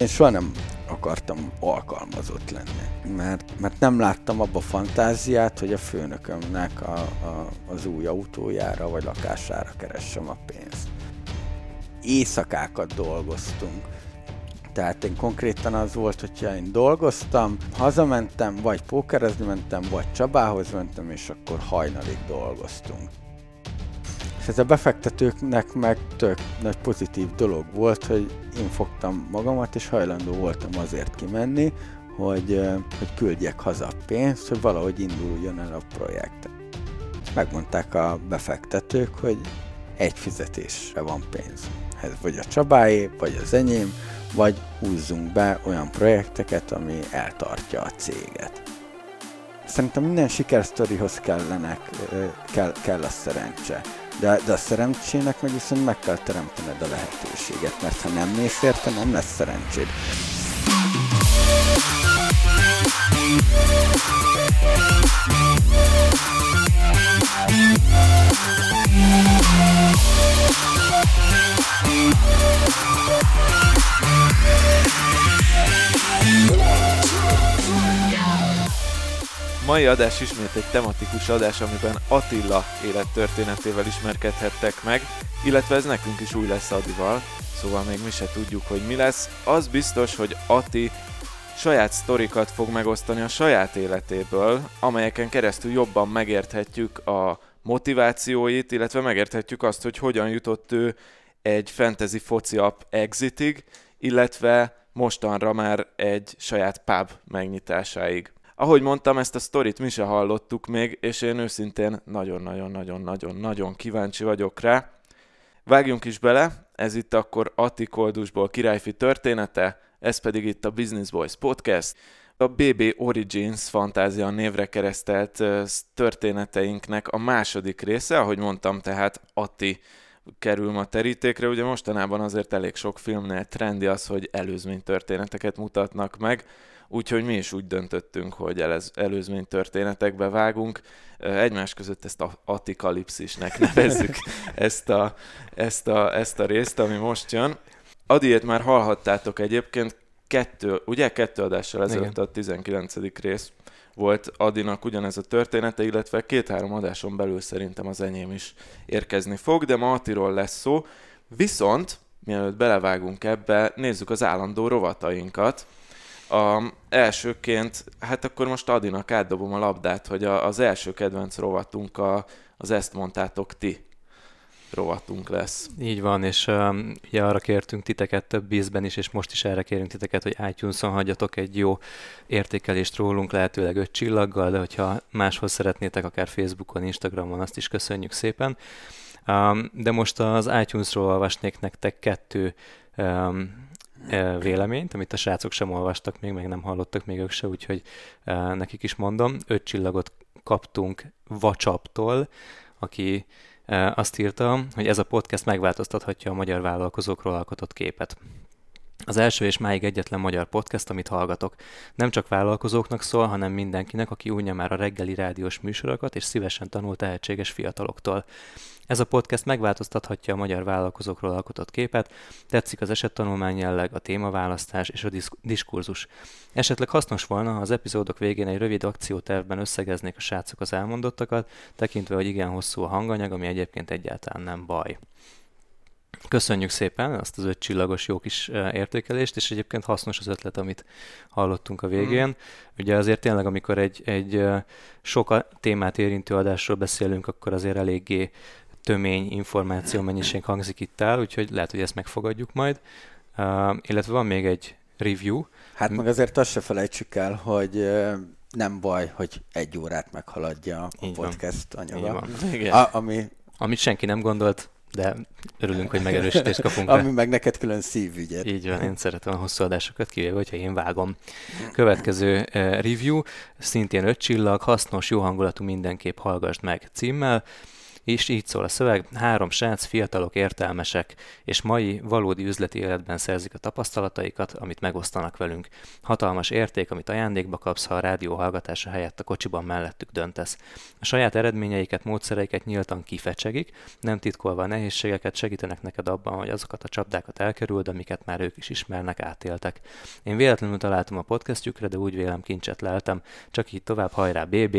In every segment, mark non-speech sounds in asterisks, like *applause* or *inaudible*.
Én soha nem akartam alkalmazott lenni, mert, mert nem láttam abba fantáziát, hogy a főnökömnek a, a, az új autójára vagy lakására keressem a pénzt. Éjszakákat dolgoztunk. Tehát én konkrétan az volt, hogyha én dolgoztam, hazamentem, vagy pókerezni mentem, vagy Csabához mentem, és akkor hajnalig dolgoztunk. És ez a befektetőknek meg tök nagy pozitív dolog volt, hogy én fogtam magamat, és hajlandó voltam azért kimenni, hogy, hogy küldjek haza pénzt, hogy valahogy induljon el a projekt. Megmondták a befektetők, hogy egy fizetésre van pénz. Ez vagy a Csabáé, vagy az enyém, vagy húzzunk be olyan projekteket, ami eltartja a céget. Szerintem minden sikersztorihoz kellenek, kell, kell a szerencse. De, de a szerencsének meg viszont meg kell teremtened a lehetőséget, mert ha nem mész érte, nem lesz szerencséd. Mai adás ismét egy tematikus adás, amiben Attila élettörténetével ismerkedhettek meg, illetve ez nekünk is új lesz Adival, szóval még mi se tudjuk, hogy mi lesz. Az biztos, hogy Ati saját sztorikat fog megosztani a saját életéből, amelyeken keresztül jobban megérthetjük a motivációit, illetve megérthetjük azt, hogy hogyan jutott ő egy fantasy foci app exitig, illetve mostanra már egy saját pub megnyitásáig. Ahogy mondtam, ezt a sztorit mi se hallottuk még, és én őszintén nagyon-nagyon-nagyon-nagyon-nagyon kíváncsi vagyok rá. Vágjunk is bele, ez itt akkor Atti Koldusból királyfi története, ez pedig itt a Business Boys Podcast. A BB Origins fantázia névre keresztelt történeteinknek a második része, ahogy mondtam, tehát Atti kerül ma terítékre. Ugye mostanában azért elég sok filmnél trendi az, hogy előzmény történeteket mutatnak meg, úgyhogy mi is úgy döntöttünk, hogy elez, előzmény történetekbe vágunk. Egymás között ezt a atikalipszisnek *laughs* nevezzük ezt a, ezt, a, ezt a részt, ami most jön. Adiét már hallhattátok egyébként, kettő, ugye kettő adással ezelőtt a 19. rész volt Adinak ugyanez a története, illetve két-három adáson belül szerintem az enyém is érkezni fog, de ma Atiról lesz szó. Viszont, mielőtt belevágunk ebbe, nézzük az állandó rovatainkat. A, elsőként, hát akkor most Adinak átdobom a labdát, hogy a, az első kedvenc rovatunk a, az ezt mondtátok ti rovatunk lesz. Így van, és um, ugye arra kértünk titeket több ízben is, és most is erre kérünk titeket, hogy iTunes-on hagyjatok egy jó értékelést rólunk, lehetőleg öt csillaggal, de hogyha máshol szeretnétek, akár Facebookon, Instagramon, azt is köszönjük szépen. Um, de most az iTunes-ról olvasnék nektek kettő um, véleményt, amit a srácok sem olvastak még, meg nem hallottak még ők se, úgyhogy nekik is mondom. Öt csillagot kaptunk Vacsaptól, aki azt írta, hogy ez a podcast megváltoztathatja a magyar vállalkozókról alkotott képet. Az első és máig egyetlen magyar podcast, amit hallgatok. Nem csak vállalkozóknak szól, hanem mindenkinek, aki unja már a reggeli rádiós műsorokat, és szívesen tanul tehetséges fiataloktól. Ez a podcast megváltoztathatja a magyar vállalkozókról alkotott képet, tetszik az esettanulmány jelleg, a témaválasztás és a diskurzus. Esetleg hasznos volna, ha az epizódok végén egy rövid akciótervben összegeznék a srácok az elmondottakat, tekintve, hogy igen hosszú a hanganyag, ami egyébként egyáltalán nem baj. Köszönjük szépen azt az öt csillagos jó kis értékelést, és egyébként hasznos az ötlet, amit hallottunk a végén. Mm. Ugye azért tényleg, amikor egy, egy sok témát érintő adásról beszélünk, akkor azért eléggé tömény információ mennyiség hangzik itt el, úgyhogy lehet, hogy ezt megfogadjuk majd. Uh, illetve van még egy review. Hát meg azért azt se felejtsük el, hogy nem baj, hogy egy órát meghaladja a Így podcast van. anyaga. A, ami... Amit senki nem gondolt, de örülünk, hogy megerősítést kapunk. Ami meg neked külön szívügyed. Így van, én szeretem a hosszú adásokat, kivéve, hogyha én vágom. Következő review, szintén öt csillag, hasznos, jó hangulatú mindenképp hallgassd meg címmel. És így szól a szöveg, három srác, fiatalok, értelmesek, és mai valódi üzleti életben szerzik a tapasztalataikat, amit megosztanak velünk. Hatalmas érték, amit ajándékba kapsz, ha a rádió hallgatása helyett a kocsiban mellettük döntesz. A saját eredményeiket, módszereiket nyíltan kifecsegik, nem titkolva a nehézségeket, segítenek neked abban, hogy azokat a csapdákat elkerüld, amiket már ők is ismernek, átéltek. Én véletlenül találtam a podcastjükre, de úgy vélem kincset leltem, csak így tovább hajrá BB,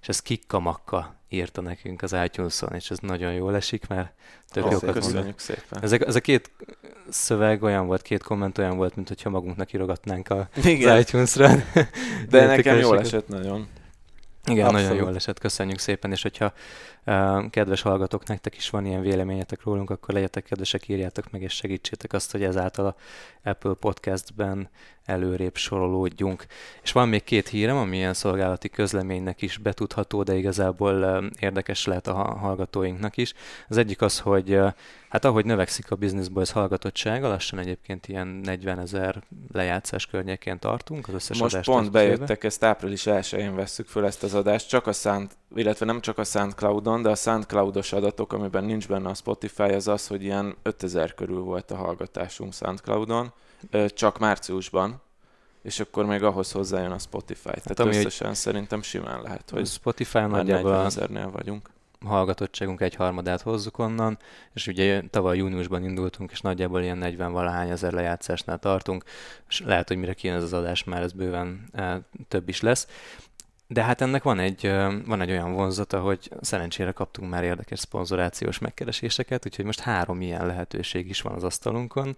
és ez kikkamakka írta nekünk az itunes és ez nagyon jól esik, mert tök oh, jókat Köszönjük szépen. Ezek, ez a két szöveg olyan volt, két komment olyan volt, mint hogyha magunknak írogatnánk a, Igen. az iTunes-ra. De *laughs* nekem jól esett nagyon. Igen, Abszolút. nagyon jól esett, köszönjük szépen, és hogyha uh, kedves hallgatók, nektek is van ilyen véleményetek rólunk, akkor legyetek kedvesek, írjátok meg, és segítsétek azt, hogy ezáltal a Apple Podcastben előrébb sorolódjunk. És van még két hírem, ami ilyen szolgálati közleménynek is betudható, de igazából érdekes lehet a hallgatóinknak is. Az egyik az, hogy hát ahogy növekszik a Business Boys hallgatottsága, lassan egyébként ilyen 40 ezer lejátszás környékén tartunk. Az összes Most pont bejöttek, ezt április 1-én vesszük föl ezt az adást, csak a Sound, illetve nem csak a SoundCloudon, de a SoundCloudos adatok, amiben nincs benne a Spotify, az az, hogy ilyen 5000 körül volt a hallgatásunk SoundCloudon, csak márciusban, és akkor még ahhoz hozzájön a Spotify. Tehát hát, ami összesen szerintem simán lehet, hogy Spotify nagyjából ezernél vagyunk hallgatottságunk egy harmadát hozzuk onnan, és ugye tavaly júniusban indultunk, és nagyjából ilyen 40 valahány ezer lejátszásnál tartunk, és lehet, hogy mire kijön ez az adás, már ez bőven e, több is lesz. De hát ennek van egy, van egy olyan vonzata, hogy szerencsére kaptunk már érdekes szponzorációs megkereséseket, úgyhogy most három ilyen lehetőség is van az asztalunkon.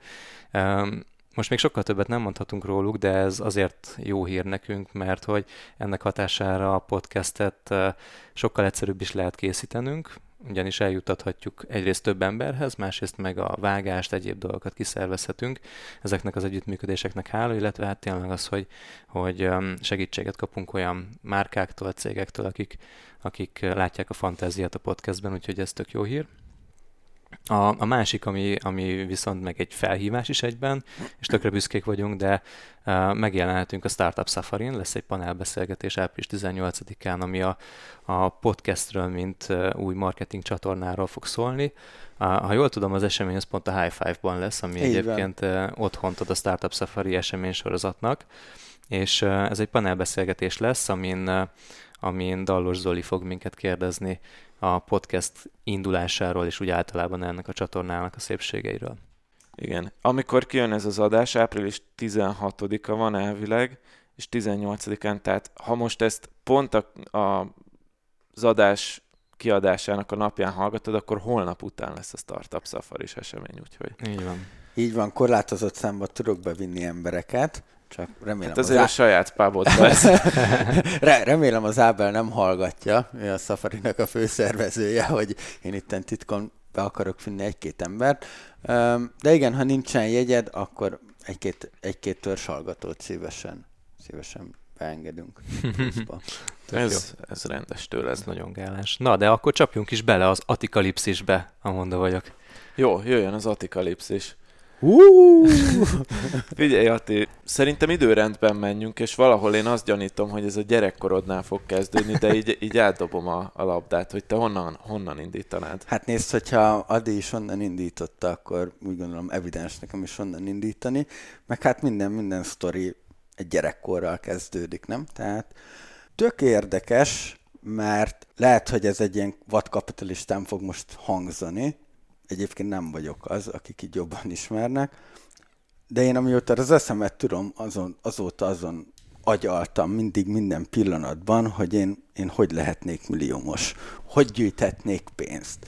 Most még sokkal többet nem mondhatunk róluk, de ez azért jó hír nekünk, mert hogy ennek hatására a podcastet sokkal egyszerűbb is lehet készítenünk, ugyanis eljutathatjuk egyrészt több emberhez, másrészt meg a vágást, egyéb dolgokat kiszervezhetünk. Ezeknek az együttműködéseknek hála, illetve hát tényleg az, hogy, hogy segítséget kapunk olyan márkáktól, cégektől, akik, akik látják a fantáziát a podcastben, úgyhogy ez tök jó hír. A, a másik, ami, ami viszont meg egy felhívás is egyben, és tökre büszkék vagyunk, de uh, megjelenhetünk a Startup Safari-n, lesz egy panelbeszélgetés április 18-án, ami a, a podcastről, mint uh, új marketing csatornáról fog szólni. Uh, ha jól tudom, az esemény az pont a High Five-ban lesz, ami Így egyébként uh, otthont ad a Startup Safari esemény sorozatnak, és uh, ez egy panelbeszélgetés lesz, amin, uh, amin Dallos Zoli fog minket kérdezni a podcast indulásáról, és úgy általában ennek a csatornának a szépségeiről. Igen. Amikor kijön ez az adás, április 16-a van elvileg, és 18-án, tehát ha most ezt pont a, a, az adás kiadásának a napján hallgatod, akkor holnap után lesz a Startup Safari esemény, úgyhogy... Így van. Így van, korlátozott számba tudok bevinni embereket, csak remélem hát azért az a saját pubot *laughs* remélem az Ábel nem hallgatja, ő a safari a főszervezője, hogy én itt titkon be akarok finni egy-két embert. De igen, ha nincsen jegyed, akkor egy-két, egy-két hallgatót szívesen, szívesen beengedünk. *laughs* ez, ez rendes tőled. Ez nagyon gálás. Na, de akkor csapjunk is bele az atikalipszisbe, amondta vagyok. Jó, jöjjön az atikalipszis. Uh! *laughs* Figyelj, Ati, szerintem időrendben menjünk, és valahol én azt gyanítom, hogy ez a gyerekkorodnál fog kezdődni, de így, így átdobom a, a labdát, hogy te honnan, honnan indítanád. Hát nézd, hogyha Adi is onnan indította, akkor úgy gondolom evidens nekem is onnan indítani, meg hát minden, minden sztori egy gyerekkorral kezdődik, nem? Tehát tök érdekes, mert lehet, hogy ez egy ilyen vadkapitalistán fog most hangzani, egyébként nem vagyok az, akik így jobban ismernek, de én amióta az eszemet tudom, azon, azóta azon agyaltam mindig minden pillanatban, hogy én, én hogy lehetnék milliómos, hogy gyűjthetnék pénzt.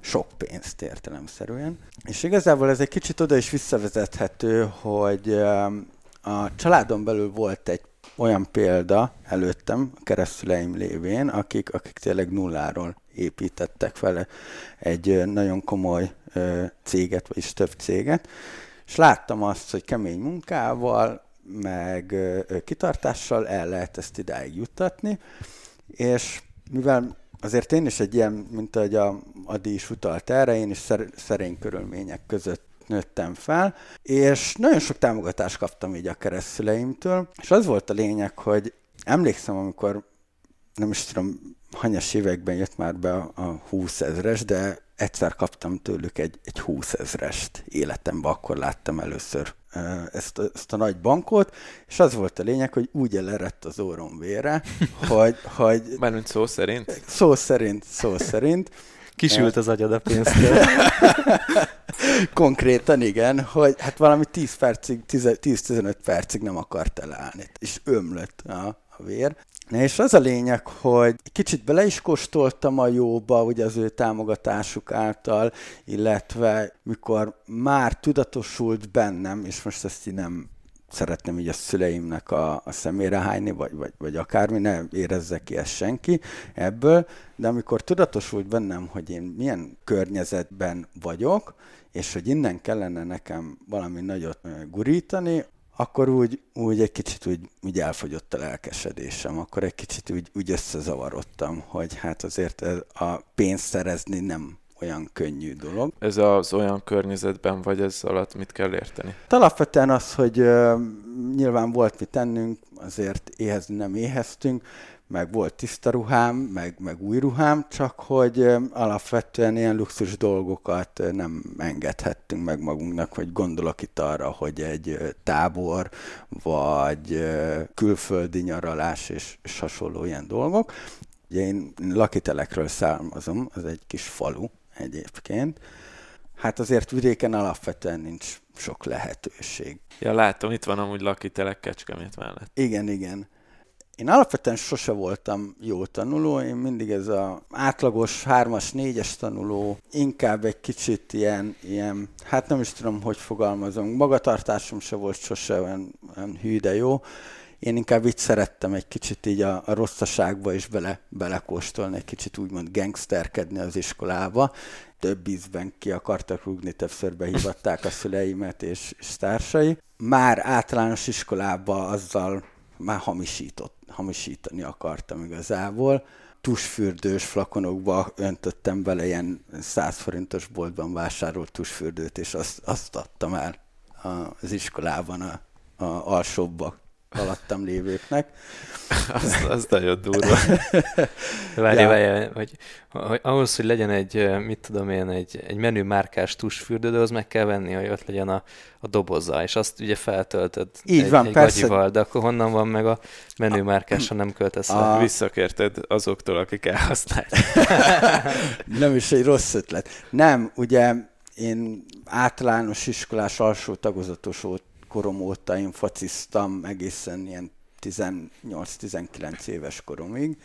Sok pénzt értelemszerűen. És igazából ez egy kicsit oda is visszavezethető, hogy a családon belül volt egy olyan példa előttem, keresztüleim lévén, akik, akik tényleg nulláról építettek vele egy nagyon komoly céget, vagyis több céget, és láttam azt, hogy kemény munkával, meg kitartással el lehet ezt idáig juttatni, és mivel azért én is egy ilyen, mint ahogy a Adi is utalt erre, én is szerény körülmények között nőttem fel, és nagyon sok támogatást kaptam így a keresztüleimtől, és az volt a lényeg, hogy emlékszem, amikor nem is tudom, hanyas években jött már be a, a 20 ezres, de egyszer kaptam tőlük egy, egy 20 ezrest életemben, akkor láttam először ezt a, ezt a nagy bankot, és az volt a lényeg, hogy úgy elerett az órom vére, *laughs* hogy... hogy Mármint szó szerint? Szó szerint, szó szerint. Kisült az agyad a pénzt. *laughs* Konkrétan igen, hogy hát valami 10 percig, 10-15 percig nem akart elállni, és ömlött a, a vér. És az a lényeg, hogy kicsit bele is kóstoltam a jóba, ugye az ő támogatásuk által, illetve mikor már tudatosult bennem, és most ezt így nem szeretném így a szüleimnek a, a szemére hányni, vagy, vagy, vagy akármi, ne érezze ki ezt senki ebből, de amikor tudatosult bennem, hogy én milyen környezetben vagyok, és hogy innen kellene nekem valami nagyot gurítani, akkor úgy, úgy egy kicsit úgy, úgy elfogyott a lelkesedésem, akkor egy kicsit úgy, úgy összezavarodtam, hogy hát azért a pénzt szerezni nem olyan könnyű dolog. Ez az olyan környezetben vagy ez alatt mit kell érteni? Alapvetően az, hogy uh, nyilván volt mit tennünk, azért éhezni nem éheztünk, meg volt tiszta ruhám, meg, meg új ruhám, csak hogy alapvetően ilyen luxus dolgokat nem engedhettünk meg magunknak, hogy gondolok itt arra, hogy egy tábor, vagy külföldi nyaralás és, és hasonló ilyen dolgok. Ugye én lakitelekről származom, az egy kis falu egyébként. Hát azért vidéken alapvetően nincs sok lehetőség. Ja, látom, itt van amúgy lakitelek Kecskemét mellett. Igen, igen. Én alapvetően sose voltam jó tanuló, én mindig ez a átlagos hármas, négyes tanuló, inkább egy kicsit ilyen, ilyen, hát nem is tudom, hogy fogalmazom, magatartásom se volt sose olyan, olyan hű, de jó. Én inkább így szerettem egy kicsit így a, a rosszaságba is bele, belekóstolni, egy kicsit úgymond gangsterkedni az iskolába. Több ízben ki akartak rúgni, többször behívatták a szüleimet és, és társai. Már általános iskolába azzal már hamisított, hamisítani akartam igazából. Tusfürdős flakonokba öntöttem bele ilyen 100 forintos boltban vásárolt tusfürdőt, és azt, azt adtam el az iskolában a, a alsóbbak alattam lévőknek. az, az nagyon durva. Várj, ja. várj, hogy, hogy ahhoz, hogy legyen egy, mit tudom én, egy, egy menü márkás tusfürdő, de az meg kell venni, hogy ott legyen a, a doboza, és azt ugye feltöltöd Így egy, van, egy persze. gagyival, de akkor honnan van meg a menü márkás, ha nem költesz a... Visszakérted azoktól, akik elhasználják. *laughs* nem is egy rossz ötlet. Nem, ugye én általános iskolás alsó tagozatos volt korom óta én fociztam egészen ilyen 18-19 éves koromig,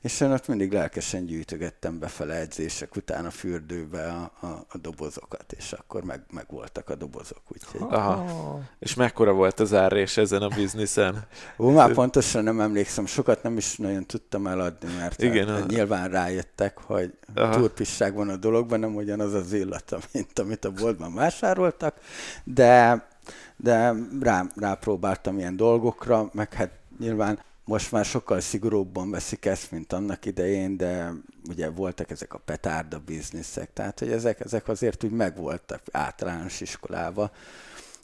és én ott mindig lelkesen gyűjtögettem befele edzések után a fürdőbe a, a, a dobozokat, és akkor meg, meg voltak a dobozok. Úgyhogy... Aha. És mekkora volt az árrés ezen a bizniszen? Ó, már pontosan nem emlékszem, sokat nem is nagyon tudtam eladni, mert Igen, hát, a... nyilván rájöttek, hogy Aha. turpisság van a dologban, nem ugyanaz az illata, mint amit a boltban vásároltak, de de rá, rápróbáltam ilyen dolgokra, meg hát nyilván most már sokkal szigorúbban veszik ezt, mint annak idején, de ugye voltak ezek a petárda bizniszek, tehát hogy ezek, ezek azért úgy megvoltak általános iskolába.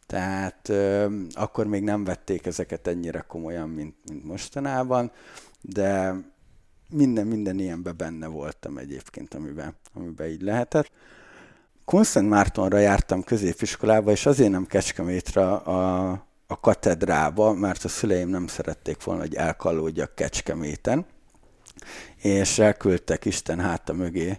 Tehát ö, akkor még nem vették ezeket ennyire komolyan, mint, mint mostanában, de minden, minden ilyenben benne voltam egyébként, amiben, amiben így lehetett. Konszent Mártonra jártam középiskolába, és azért nem Kecskemétre a, a katedrába, mert a szüleim nem szerették volna, hogy elkallódjak Kecskeméten, és elküldtek Isten háta mögé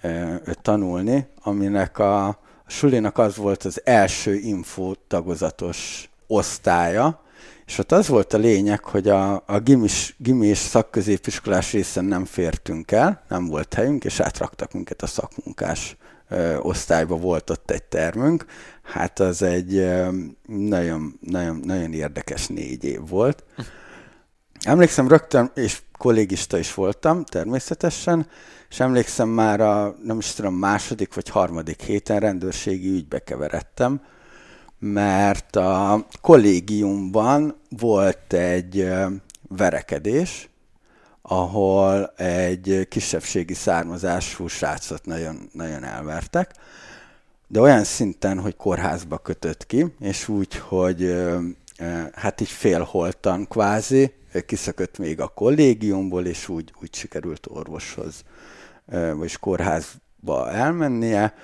e, tanulni, aminek a, a sulinak az volt az első info tagozatos osztálya, és ott az volt a lényeg, hogy a, a gimis, gimis szakközépiskolás részen nem fértünk el, nem volt helyünk, és átraktak minket a szakmunkás osztályban volt ott egy termünk, hát az egy nagyon, nagyon, nagyon érdekes négy év volt. Emlékszem rögtön, és kollégista is voltam természetesen, és emlékszem már a, nem is tudom, második vagy harmadik héten rendőrségi ügybe keveredtem, mert a kollégiumban volt egy verekedés, ahol egy kisebbségi származású srácot nagyon, nagyon elvertek, de olyan szinten, hogy kórházba kötött ki, és úgy, hogy hát így félholtan kvázi kiszökött még a kollégiumból, és úgy, úgy sikerült orvoshoz, vagy kórházba elmennie,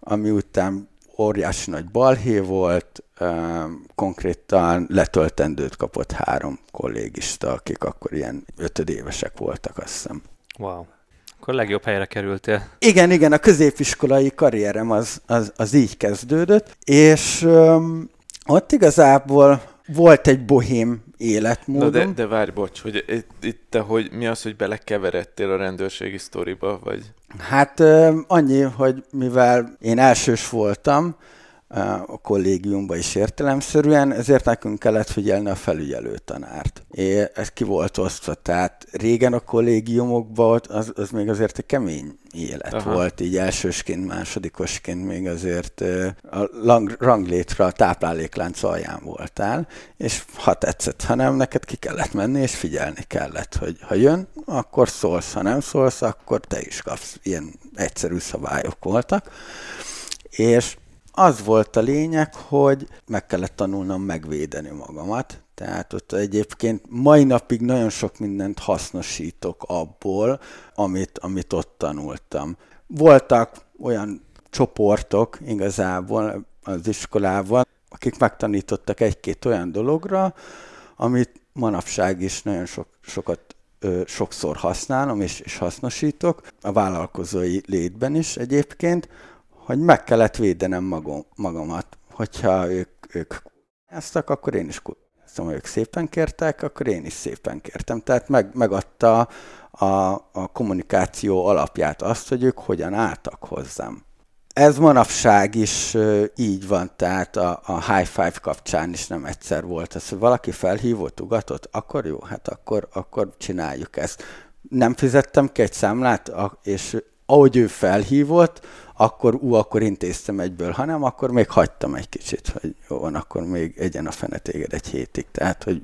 ami után óriási nagy balhé volt, konkrétan letöltendőt kapott három kollégista, akik akkor ilyen ötödévesek voltak, azt hiszem. Wow. Akkor legjobb helyre kerültél. Igen, igen, a középiskolai karrierem az, az, az így kezdődött, és um, ott igazából volt egy bohém életmódom. Na de, de várj, bocs, hogy itt, itt te, hogy mi az, hogy belekeveredtél a rendőrségi sztoriba, vagy? Hát annyi, hogy mivel én elsős voltam, a kollégiumba is értelemszerűen, ezért nekünk kellett figyelni a felügyelő tanárt. És ez ki volt osztva, tehát régen a kollégiumokban az, az még azért egy kemény élet Aha. volt, így elsősként, másodikosként még azért a lang, ranglétre a tápláléklánc alján voltál, és ha tetszett, ha nem, neked ki kellett menni, és figyelni kellett, hogy ha jön, akkor szólsz, ha nem szólsz, akkor te is kapsz. Ilyen egyszerű szabályok voltak. És az volt a lényeg, hogy meg kellett tanulnom megvédeni magamat. Tehát ott egyébként mai napig nagyon sok mindent hasznosítok abból, amit, amit ott tanultam. Voltak olyan csoportok igazából az iskolában, akik megtanítottak egy-két olyan dologra, amit manapság is nagyon sok, sokat ö, sokszor használom és, és hasznosítok, a vállalkozói létben is egyébként, hogy meg kellett védenem magam, magamat. Hogyha ők, ők eztek, akkor én is szóval ők szépen kértek, akkor én is szépen kértem. Tehát meg, megadta a, a kommunikáció alapját azt, hogy ők hogyan álltak hozzám. Ez manapság is így van, tehát a, a high five kapcsán is nem egyszer volt ez, hogy valaki felhívott, ugatott, akkor jó, hát akkor, akkor csináljuk ezt. Nem fizettem ki egy számlát, és ahogy ő felhívott, akkor ú, akkor intéztem egyből, hanem akkor még hagytam egy kicsit, hogy jó van, akkor még egyen a fene téged egy hétig. Tehát, hogy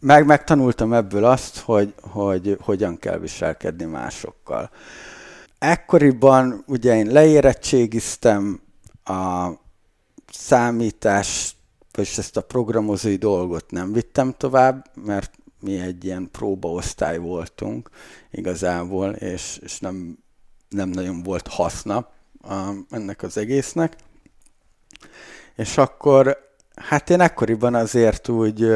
meg, megtanultam ebből azt, hogy, hogy hogyan kell viselkedni másokkal. Ekkoriban ugye én leérettségiztem a számítás, és ezt a programozói dolgot nem vittem tovább, mert mi egy ilyen próbaosztály voltunk igazából, és, és nem, nem nagyon volt haszna a, ennek az egésznek. És akkor, hát én ekkoriban azért úgy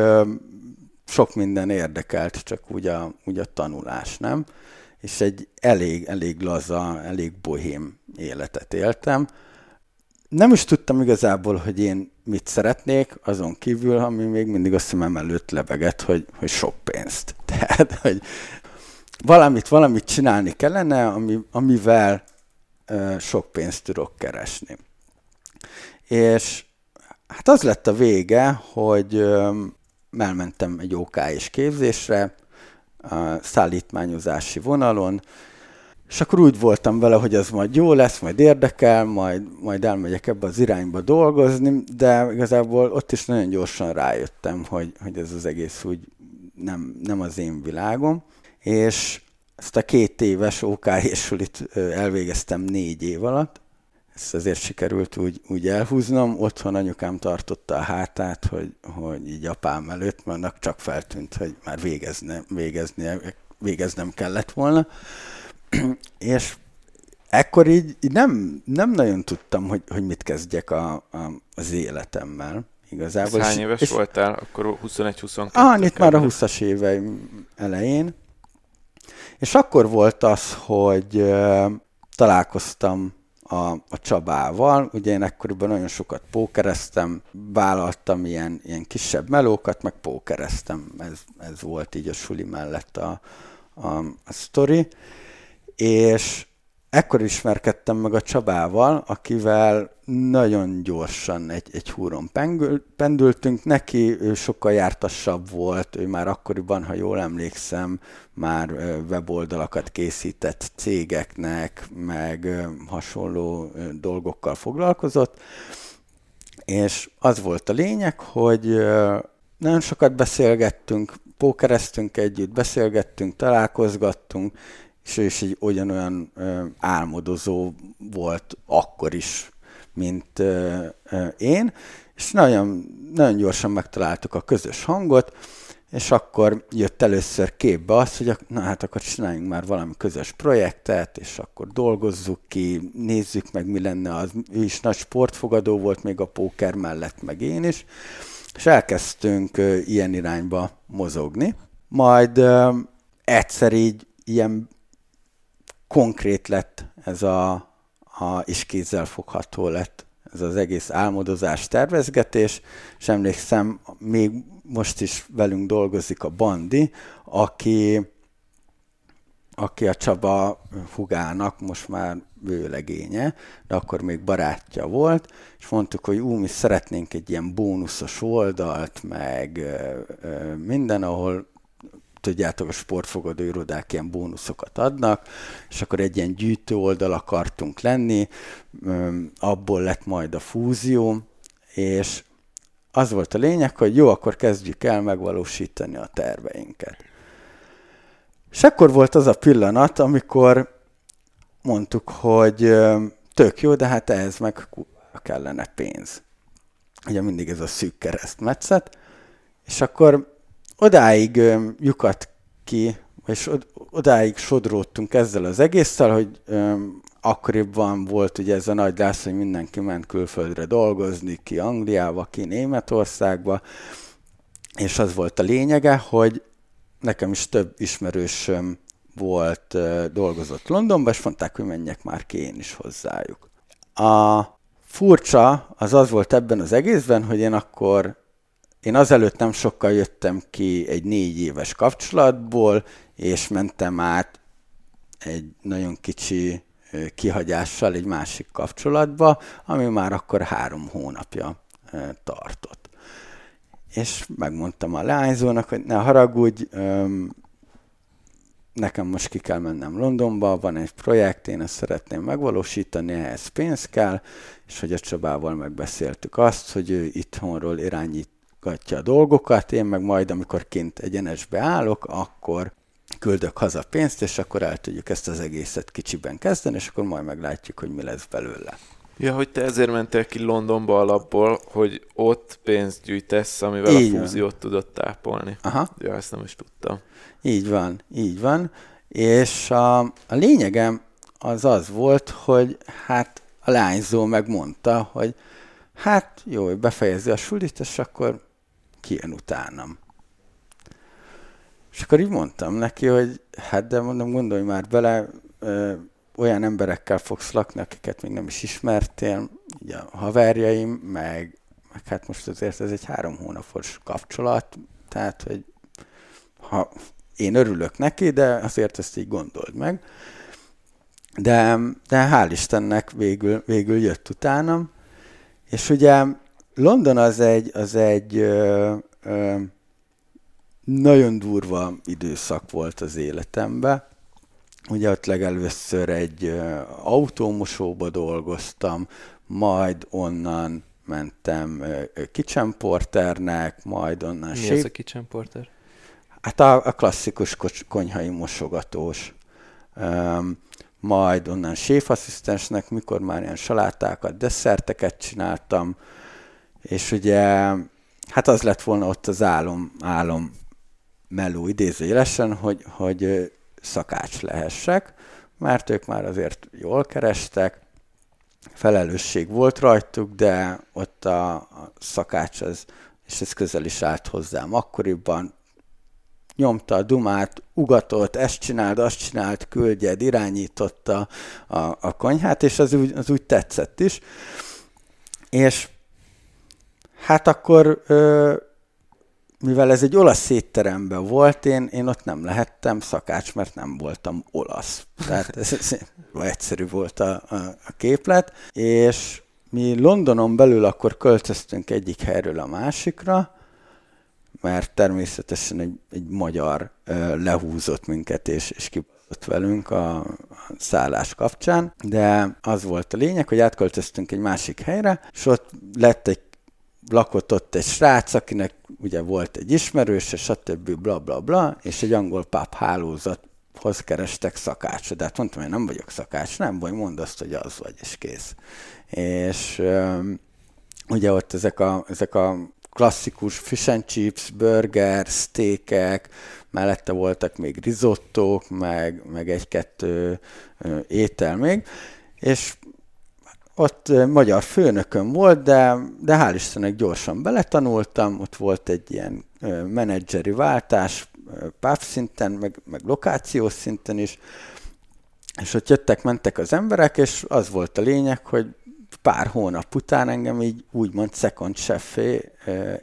sok minden érdekelt, csak úgy a, úgy a tanulás, nem? És egy elég, elég laza, elég bohém életet éltem. Nem is tudtam igazából, hogy én mit szeretnék, azon kívül, ami még mindig a szemem előtt lebegett, hogy, hogy sok pénzt. *laughs* Tehát, hogy valamit, valamit csinálni kellene, ami, amivel sok pénzt tudok keresni. És hát az lett a vége, hogy elmentem egy OK és képzésre, a szállítmányozási vonalon, és akkor úgy voltam vele, hogy ez majd jó lesz, majd érdekel, majd, majd elmegyek ebbe az irányba dolgozni, de igazából ott is nagyon gyorsan rájöttem, hogy, hogy ez az egész úgy nem, nem az én világom, és ezt a két éves OK sulit elvégeztem négy év alatt. Ezt azért sikerült úgy, úgy elhúznom. Otthon anyukám tartotta a hátát, hogy, hogy így apám előtt, mert annak csak feltűnt, hogy már végezne, végezni, végeznem kellett volna. *clears throat* És ekkor így, így nem, nem nagyon tudtam, hogy, hogy mit kezdjek a, a, az életemmel. Igazából. hány éves és, voltál? Akkor 21-22? Ah, itt már a 20-as éveim elején. És akkor volt az, hogy találkoztam a, a Csabával, ugye én ekkoriban nagyon sokat pókereztem, vállaltam ilyen, ilyen kisebb melókat, meg pókereztem, ez, ez volt így a suli mellett a, a, a sztori, és ekkor ismerkedtem meg a Csabával, akivel nagyon gyorsan egy, egy húron pendültünk. Neki ő sokkal jártassabb volt, ő már akkoriban, ha jól emlékszem, már weboldalakat készített cégeknek, meg hasonló dolgokkal foglalkozott. És az volt a lényeg, hogy nagyon sokat beszélgettünk, pókereztünk együtt, beszélgettünk, találkozgattunk, és ő egy ugyanolyan ö, álmodozó volt akkor is, mint én, és nagyon, nagyon gyorsan megtaláltuk a közös hangot, és akkor jött először képbe az, hogy na hát akkor csináljunk már valami közös projektet, és akkor dolgozzuk ki, nézzük meg, mi lenne az. Ő is nagy sportfogadó volt még a póker mellett, meg én is, és elkezdtünk ilyen irányba mozogni. Majd egyszer így ilyen konkrét lett ez a, a is kézzel fogható lett ez az egész álmodozás, tervezgetés, és emlékszem, még most is velünk dolgozik a Bandi, aki, aki a Csaba hugának most már vőlegénye, de akkor még barátja volt, és mondtuk, hogy ú, mi szeretnénk egy ilyen bónuszos oldalt, meg minden, ahol tudjátok, a sportfogadó irodák ilyen bónuszokat adnak, és akkor egy ilyen gyűjtő oldal akartunk lenni, abból lett majd a fúzió, és az volt a lényeg, hogy jó, akkor kezdjük el megvalósítani a terveinket. És akkor volt az a pillanat, amikor mondtuk, hogy tök jó, de hát ehhez meg kellene pénz. Ugye mindig ez a szűk keresztmetszet. És akkor odáig lyukat ki, és odáig sodródtunk ezzel az egésszel, hogy akkoriban volt ugye ez a nagy lász, hogy mindenki ment külföldre dolgozni, ki Angliába, ki Németországba, és az volt a lényege, hogy nekem is több ismerősöm volt, dolgozott Londonban, és mondták, hogy menjek már ki én is hozzájuk. A furcsa az az volt ebben az egészben, hogy én akkor én azelőtt nem sokkal jöttem ki egy négy éves kapcsolatból, és mentem át egy nagyon kicsi kihagyással egy másik kapcsolatba, ami már akkor három hónapja tartott. És megmondtam a leányzónak, hogy ne haragudj, nekem most ki kell mennem Londonba, van egy projekt, én ezt szeretném megvalósítani, ehhez pénz kell, és hogy a Csabával megbeszéltük azt, hogy ő itthonról irányít a dolgokat, én meg majd, amikor kint egyenesbe állok, akkor küldök haza pénzt, és akkor el tudjuk ezt az egészet kicsiben kezdeni, és akkor majd meglátjuk, hogy mi lesz belőle. Ja, hogy te ezért mentél ki Londonba alapból, hogy ott pénzt gyűjtesz, amivel így a fúziót van. tudod tápolni. Aha. Ja, ezt nem is tudtam. Így van, így van. És a, a lényegem az az volt, hogy hát a lányzó megmondta, hogy hát jó, hogy befejezi a sulit, és akkor kijön utánam. És akkor így mondtam neki, hogy hát de mondom, gondolj már bele, ö, olyan emberekkel fogsz lakni, akiket még nem is ismertél, ugye a haverjaim, meg, meg hát most azért ez egy három hónapos kapcsolat, tehát, hogy ha én örülök neki, de azért ezt így gondold meg. De, de hál' Istennek végül, végül jött utánam, és ugye London az egy, az egy ö, ö, nagyon durva időszak volt az életemben. Ugye ott legelőször egy ö, autómosóba dolgoztam, majd onnan mentem kitchen porternek, majd onnan... Mi sép... az a kitchen porter? Hát a, a klasszikus konyhai mosogatós. Um, majd onnan séfasszisztensnek, mikor már ilyen salátákat, desszerteket csináltam, és ugye, hát az lett volna ott az álom, álom meló idézőjelesen, hogy, hogy szakács lehessek, mert ők már azért jól kerestek, felelősség volt rajtuk, de ott a, a szakács az, és ez közel is állt hozzám akkoriban, nyomta a dumát, ugatott, ezt csináld, azt csinált, küldjed, irányította a, a konyhát, és az úgy, az úgy tetszett is. És hát akkor, mivel ez egy olasz étteremben volt, én, én ott nem lehettem szakács, mert nem voltam olasz. Tehát ez, ez egyszerű volt a, a, a képlet, és mi Londonon belül akkor költöztünk egyik helyről a másikra, mert természetesen egy, egy magyar ö, lehúzott minket és, és kibaszott velünk a, a szállás kapcsán, de az volt a lényeg, hogy átköltöztünk egy másik helyre, és ott lett egy lakott ott egy srác, akinek ugye volt egy ismerőse, stb. bla bla bla, és egy angol páp hálózathoz kerestek szakácsot. De hát mondtam, hogy nem vagyok szakács, nem vagy, mondd azt, hogy az vagy, és kész. És um, ugye ott ezek a, ezek a klasszikus fish and chips, burger, steakek, mellette voltak még risottók, meg, meg egy-kettő étel még, és ott magyar főnököm volt, de, de hál' Istennek gyorsan beletanultam, ott volt egy ilyen menedzseri váltás, PÁV szinten, meg, meg lokációs szinten is, és ott jöttek, mentek az emberek, és az volt a lényeg, hogy pár hónap után engem így úgymond second chefé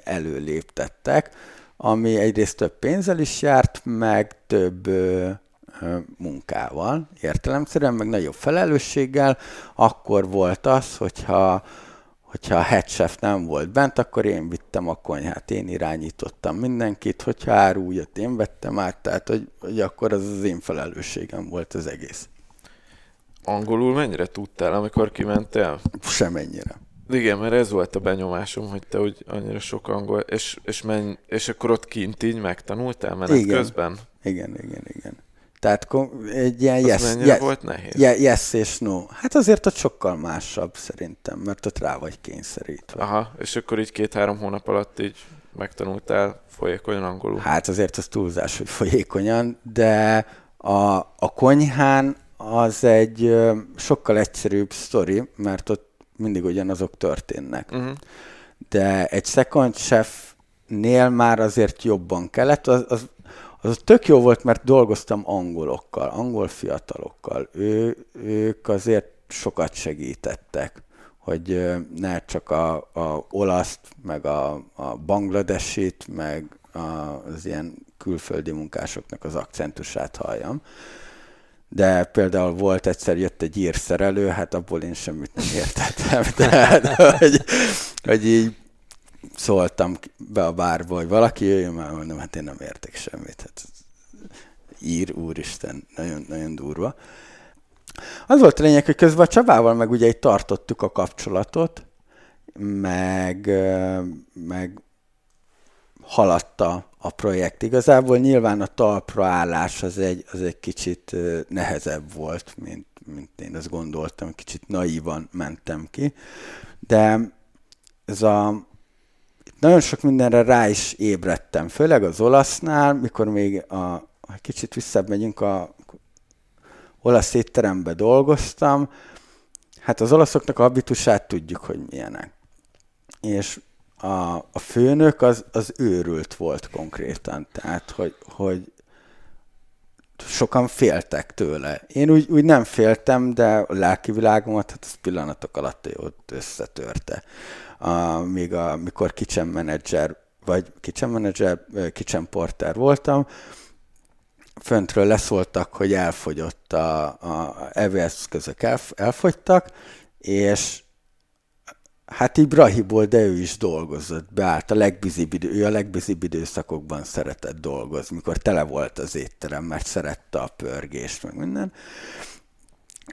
előléptettek, ami egyrészt több pénzzel is járt, meg több munkával, értelemszerűen, meg nagyobb felelősséggel, akkor volt az, hogyha, hogyha a head chef nem volt bent, akkor én vittem a konyhát, én irányítottam mindenkit, hogyha árújat én vettem át, tehát hogy, hogy akkor az az én felelősségem volt az egész. Angolul mennyire tudtál, amikor kimentél? Semennyire. Igen, mert ez volt a benyomásom, hogy te úgy annyira sok angol, és, és, menj, és akkor ott kint így megtanultál menet igen. közben? Igen, igen, igen. Tehát egy ilyen yes, yes, volt nehéz? yes és no. Hát azért ott sokkal másabb szerintem, mert ott rá vagy kényszerítve. Aha, és akkor így két-három hónap alatt így megtanultál folyékonyan angolul? Hát azért az túlzás, hogy folyékonyan, de a, a konyhán az egy sokkal egyszerűbb sztori, mert ott mindig ugyanazok történnek. Uh-huh. De egy second chef-nél már azért jobban kellett, az, az, az tök jó volt, mert dolgoztam angolokkal, angol fiatalokkal. Ő, ők azért sokat segítettek, hogy ne csak a, a olaszt, meg a, a bangladesit, meg az ilyen külföldi munkásoknak az akcentusát halljam, de például volt egyszer, jött egy írszerelő, hát abból én semmit nem értettem. *laughs* Tehát, hogy, hogy így szóltam be a bárba, hogy valaki jöjjön már, mondom, hát én nem értek semmit. Hát ír, úristen, nagyon, nagyon durva. Az volt a lényeg, hogy közben a Csabával meg ugye itt tartottuk a kapcsolatot, meg, meg haladta a projekt. Igazából nyilván a talpra állás az egy, az egy kicsit nehezebb volt, mint, mint én azt gondoltam, kicsit naívan mentem ki, de ez a nagyon sok mindenre rá is ébredtem, főleg az olasznál, mikor még a, a kicsit visszább megyünk a olasz étterembe dolgoztam, hát az olaszoknak a habitusát tudjuk, hogy milyenek. És a, a főnök az, az őrült volt konkrétan, tehát hogy, hogy sokan féltek tőle. Én úgy, úgy nem féltem, de a lelki világomat hát az pillanatok alatt ott összetörte. A, még a, mikor kitchen manager, vagy kitchen manager, kitchen porter voltam, föntről leszóltak, hogy elfogyott a, a evőeszközök, elf, elfogytak, és Hát így Brahiból, de ő is dolgozott, beállt a legbizibb idő, ő a legbizibb időszakokban szeretett dolgozni, mikor tele volt az étterem, mert szerette a pörgést, meg minden.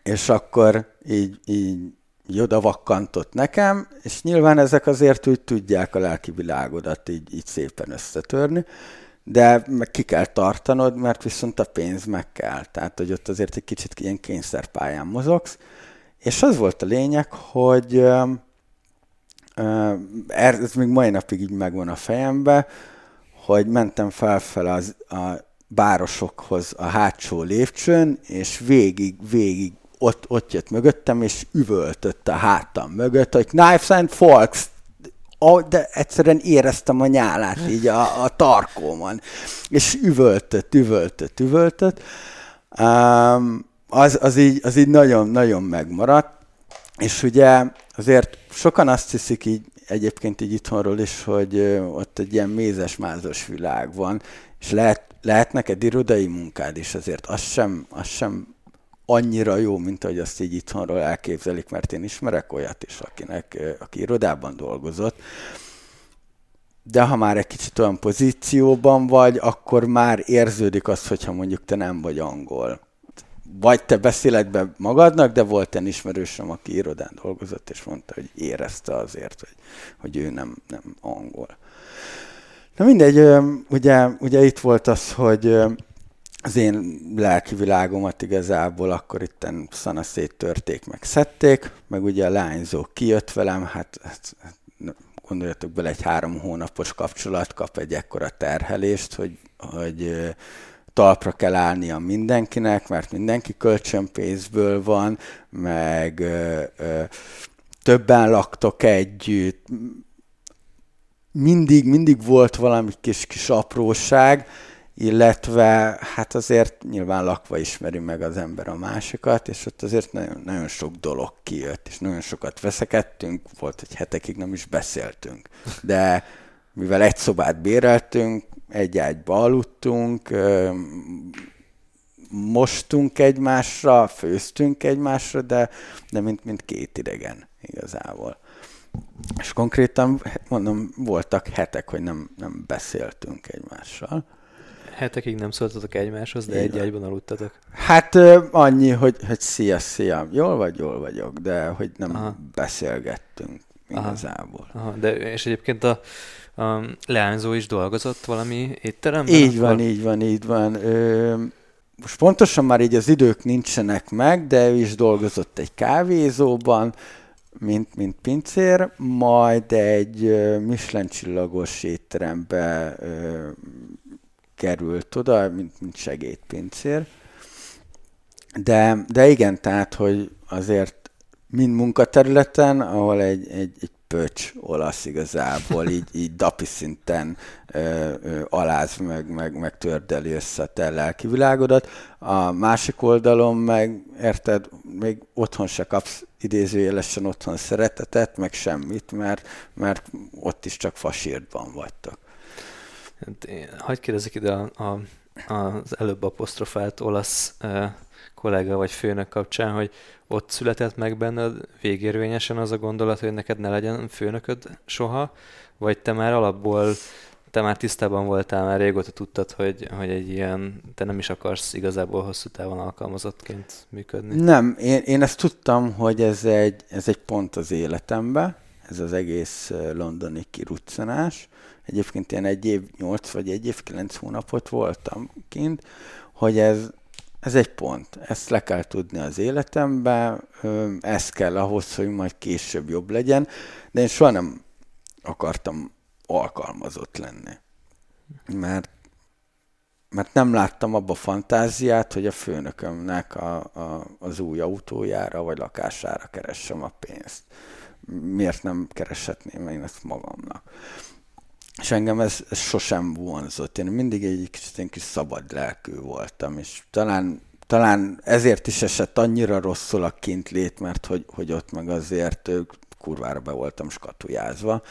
És akkor így, így, így vakkantott nekem, és nyilván ezek azért úgy tudják a lelki világodat így, így szépen összetörni, de meg ki kell tartanod, mert viszont a pénz meg kell. Tehát, hogy ott azért egy kicsit ilyen kényszerpályán mozogsz. És az volt a lényeg, hogy ez még mai napig így megvan a fejembe, hogy mentem felfel az, a bárosokhoz a hátsó lépcsőn, és végig, végig ott, ott jött mögöttem, és üvöltött a hátam mögött, hogy knives and forks, de egyszerűen éreztem a nyálát így a, a tarkómon, és üvöltött, üvöltött, üvöltött. Um, az, az, így, az így nagyon, nagyon megmaradt, és ugye azért sokan azt hiszik így egyébként így itthonról is, hogy ott egy ilyen mézes-mázos világ van, és lehet, lehet neked irodai munkád is, azért az sem, az sem annyira jó, mint ahogy azt így itthonról elképzelik, mert én ismerek olyat is, akinek, aki irodában dolgozott, de ha már egy kicsit olyan pozícióban vagy, akkor már érződik az, hogyha mondjuk te nem vagy angol vagy te beszéled be magadnak, de volt egy ismerősöm, aki irodán dolgozott, és mondta, hogy érezte azért, hogy, hogy ő nem, nem angol. Na mindegy, ugye, ugye itt volt az, hogy az én lelki világomat igazából akkor itten szana törték, meg szedték, meg ugye a lányzó kijött velem, hát, hát, hát gondoljatok bele, egy három hónapos kapcsolat kap egy ekkora terhelést, hogy, hogy talpra kell állnia mindenkinek, mert mindenki kölcsönpénzből van, meg ö, ö, többen laktok együtt, mindig, mindig volt valami kis, kis apróság, illetve hát azért nyilván lakva ismeri meg az ember a másikat, és ott azért nagyon, nagyon sok dolog kijött, és nagyon sokat veszekedtünk, volt, hogy hetekig nem is beszéltünk. De mivel egy szobát béreltünk, egy ágyba aludtunk, mostunk egymásra, főztünk egymásra, de, de mint, mint két idegen igazából. És konkrétan, mondom, voltak hetek, hogy nem, nem beszéltünk egymással. Hetekig nem szóltatok egymáshoz, de egy ágyban aludtatok? Hát annyi, hogy, hogy szia, szia, jól vagy, jól vagyok, de hogy nem Aha. beszélgettünk igazából. Aha. Aha. De és egyébként a, a leányzó is dolgozott valami étteremben? Így akkor? van, így van, így van. Ö, most pontosan már így az idők nincsenek meg, de ő is dolgozott egy kávézóban, mint, mint pincér, majd egy Michelin csillagos étterembe ö, került oda, mint, mint segédpincér. De, de igen, tehát, hogy azért mind munkaterületen, ahol egy, egy, egy pöcs olasz igazából, így, így dapi szinten ö, ö, aláz meg, meg, meg tördeli össze a te lelki világodat. A másik oldalon meg, érted, még otthon se kapsz idézőjelesen otthon szeretetet, meg semmit, mert, mert ott is csak fasírtban vagytok. Hát, hagyj kérdezzek ide a, a, az előbb apostrofált olasz kollega vagy főnök kapcsán, hogy ott született meg benned végérvényesen az a gondolat, hogy neked ne legyen főnököd soha, vagy te már alapból te már tisztában voltál, már régóta tudtad, hogy, hogy egy ilyen, te nem is akarsz igazából hosszú távon alkalmazottként működni? Nem, én, én ezt tudtam, hogy ez egy, ez egy pont az életemben, ez az egész londoni kiruccanás. Egyébként én egy év nyolc vagy egy év kilenc hónapot voltam kint, hogy ez, ez egy pont. Ezt le kell tudni az életemben, ez kell ahhoz, hogy majd később jobb legyen, de én soha nem akartam alkalmazott lenni. Mert, mert nem láttam abba fantáziát, hogy a főnökömnek a, a, az új autójára vagy lakására keressem a pénzt. Miért nem kereshetném én ezt magamnak? És engem ez, ez sosem vonzott. Én mindig egy kis, kis szabad lelkű voltam, és talán, talán ezért is esett annyira rosszul a kintlét, mert hogy, hogy ott meg azért kurvára be voltam skatujázva,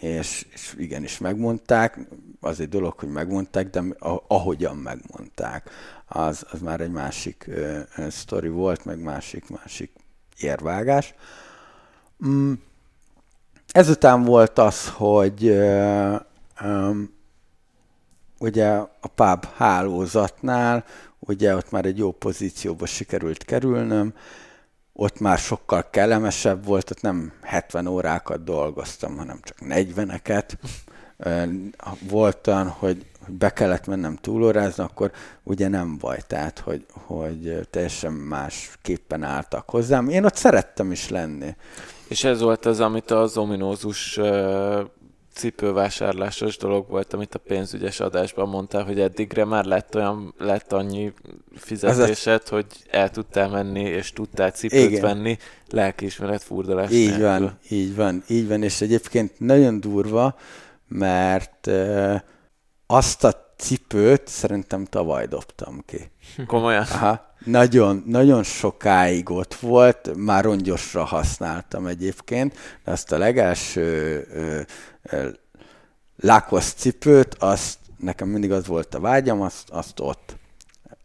és, és igenis megmondták, az egy dolog, hogy megmondták, de ahogyan megmondták, az, az már egy másik uh, sztori volt, meg másik, másik érvágás. Mm. Ezután volt az, hogy ugye a pub hálózatnál, ugye ott már egy jó pozícióba sikerült kerülnöm, ott már sokkal kellemesebb volt, ott nem 70 órákat dolgoztam, hanem csak 40-eket. Volt olyan, hogy be kellett mennem túlórázni, akkor ugye nem baj, tehát hogy, hogy teljesen másképpen álltak hozzám. Én ott szerettem is lenni. És ez volt az, amit az ominózus cipővásárlásos dolog volt, amit a pénzügyes adásban mondtál, hogy eddigre már lett olyan, lett annyi fizetésed, hogy el tudtál menni, és tudtál cipőt Igen. venni, lelkiismeret furdalás Így nélkül. van, így van, így van, és egyébként nagyon durva, mert azt a cipőt szerintem tavaly dobtam ki. Komolyan? Aha. Nagyon, nagyon sokáig ott volt, már rongyosra használtam egyébként, de azt a legelső Lacoste cipőt, azt nekem mindig az volt a vágyam, azt, azt ott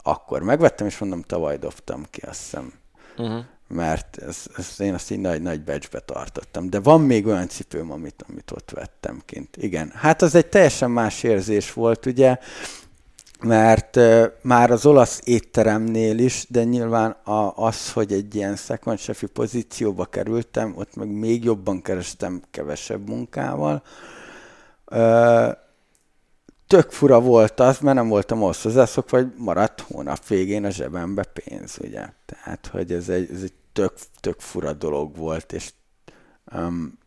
akkor megvettem, és mondom, tavaly dobtam ki, azt hiszem. Uh-huh. Mert ez, ez, én azt így nagy, nagy becsbe tartottam. De van még olyan cipőm, amit, amit ott vettem kint. Igen. Hát az egy teljesen más érzés volt, ugye, mert már az olasz étteremnél is, de nyilván a, az, hogy egy ilyen second pozícióba kerültem, ott meg még jobban kerestem kevesebb munkával, tök fura volt az, mert nem voltam ahhoz hozzászokva, vagy maradt hónap végén a zsebembe pénz, ugye. Tehát, hogy ez egy, ez egy tök, tök fura dolog volt, és um,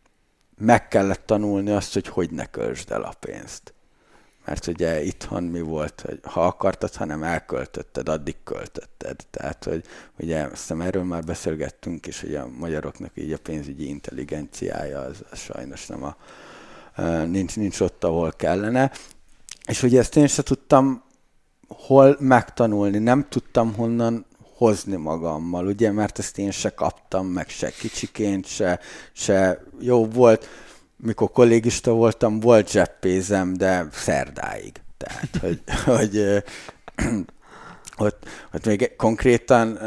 meg kellett tanulni azt, hogy hogy ne költsd el a pénzt. Mert ugye itthon mi volt, hogy ha akartad, hanem elköltötted, addig költötted. Tehát, hogy ugye azt hiszem erről már beszélgettünk is, hogy a magyaroknak így a pénzügyi intelligenciája az, az sajnos nem a, nincs, nincs ott, ahol kellene. És ugye ezt én sem tudtam hol megtanulni, nem tudtam honnan hozni magammal, ugye, mert ezt én se kaptam, meg se kicsiként, se, se jó volt, mikor kollégista voltam, volt zseppézem, de szerdáig. Tehát, hogy, *laughs* hogy ott, ott még konkrétan,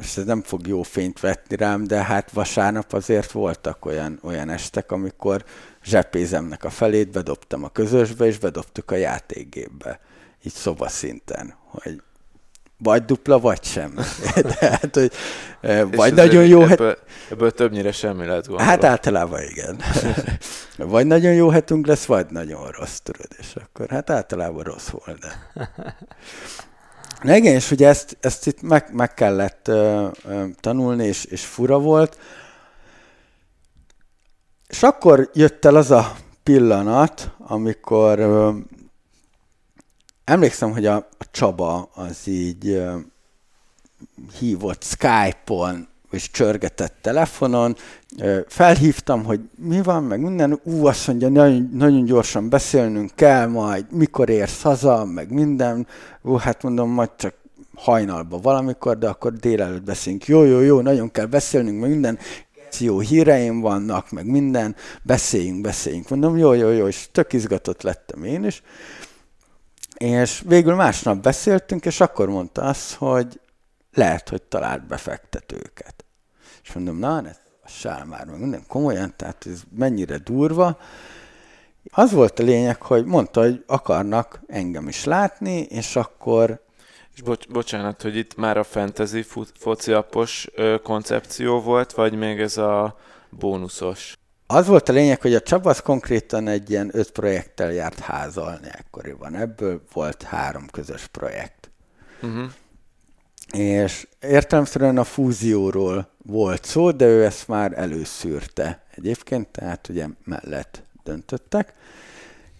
ez nem fog jó fényt vetni rám, de hát vasárnap azért voltak olyan, olyan estek, amikor zseppézemnek a felét bedobtam a közösbe, és bedobtuk a játékgépbe, így szobaszinten, hogy vagy dupla, vagy sem. *laughs* Tehát, hogy vagy nagyon jó... Ebből, ebből többnyire semmi lehet gondolni. Hát általában igen. *laughs* *laughs* vagy nagyon jó hetünk lesz, vagy nagyon rossz, tudod, és akkor hát általában rossz volt, de... Na igen, és ugye ezt, ezt itt meg, meg kellett uh, uh, tanulni, és, és fura volt. És akkor jött el az a pillanat, amikor uh, emlékszem, hogy a, a Csaba az így uh, hívott Skype-on, és csörgetett telefonon, uh, felhívtam, hogy mi van, meg minden, ú, azt mondja, nagyon, nagyon gyorsan beszélnünk kell majd, mikor érsz haza, meg minden, ú, hát mondom, majd csak hajnalba valamikor, de akkor délelőtt beszélünk. Jó, jó, jó, nagyon kell beszélnünk, meg minden, jó híreim vannak, meg minden, beszéljünk, beszéljünk. Mondom, jó, jó, jó, és tök izgatott lettem én is. Végül másnap beszéltünk, és akkor mondta azt, hogy lehet, hogy talált befektetőket. És mondom, na, ne sál már meg minden komolyan, tehát ez mennyire durva. Az volt a lényeg, hogy mondta, hogy akarnak engem is látni, és akkor... És bocs, bocsánat, hogy itt már a fantasy fociapos koncepció volt, vagy még ez a bónuszos? Az volt a lényeg, hogy a Csaba az konkrétan egy ilyen öt projekttel járt házalni ekkoriban. Ebből volt három közös projekt. Uh-huh. És értelemszerűen a fúzióról volt szó, de ő ezt már előszűrte egyébként, tehát ugye mellett döntöttek.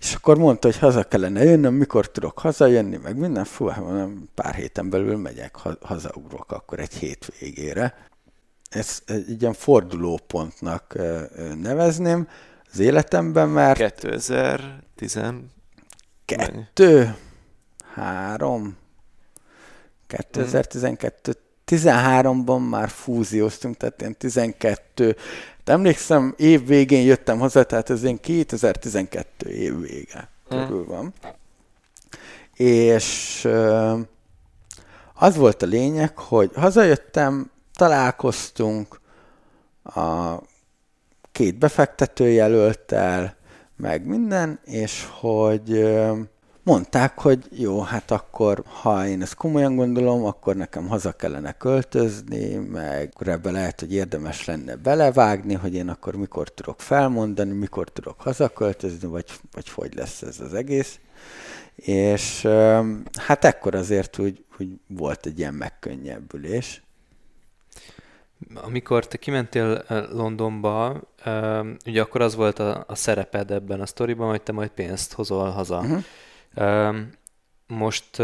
És akkor mondta, hogy haza kellene jönnöm, mikor tudok hazajönni, meg minden, fú, hát pár héten belül megyek, hazaugrok akkor egy hétvégére ezt egy ilyen fordulópontnak nevezném az életemben, mert... 2012, 3, 2012, 13-ban már fúzióztunk, tehát ilyen 12. De emlékszem, év végén jöttem haza, tehát ez én 2012 év vége körül van. És az volt a lényeg, hogy hazajöttem, találkoztunk a két befektetőjelölttel, meg minden, és hogy mondták, hogy jó, hát akkor, ha én ezt komolyan gondolom, akkor nekem haza kellene költözni, meg ebbe lehet, hogy érdemes lenne belevágni, hogy én akkor mikor tudok felmondani, mikor tudok hazaköltözni, vagy, vagy hogy lesz ez az egész. És hát ekkor azért úgy, úgy volt egy ilyen megkönnyebbülés. Amikor te kimentél Londonba, ugye akkor az volt a, a szereped ebben a sztoriban, hogy te majd pénzt hozol haza. Uh-huh. Most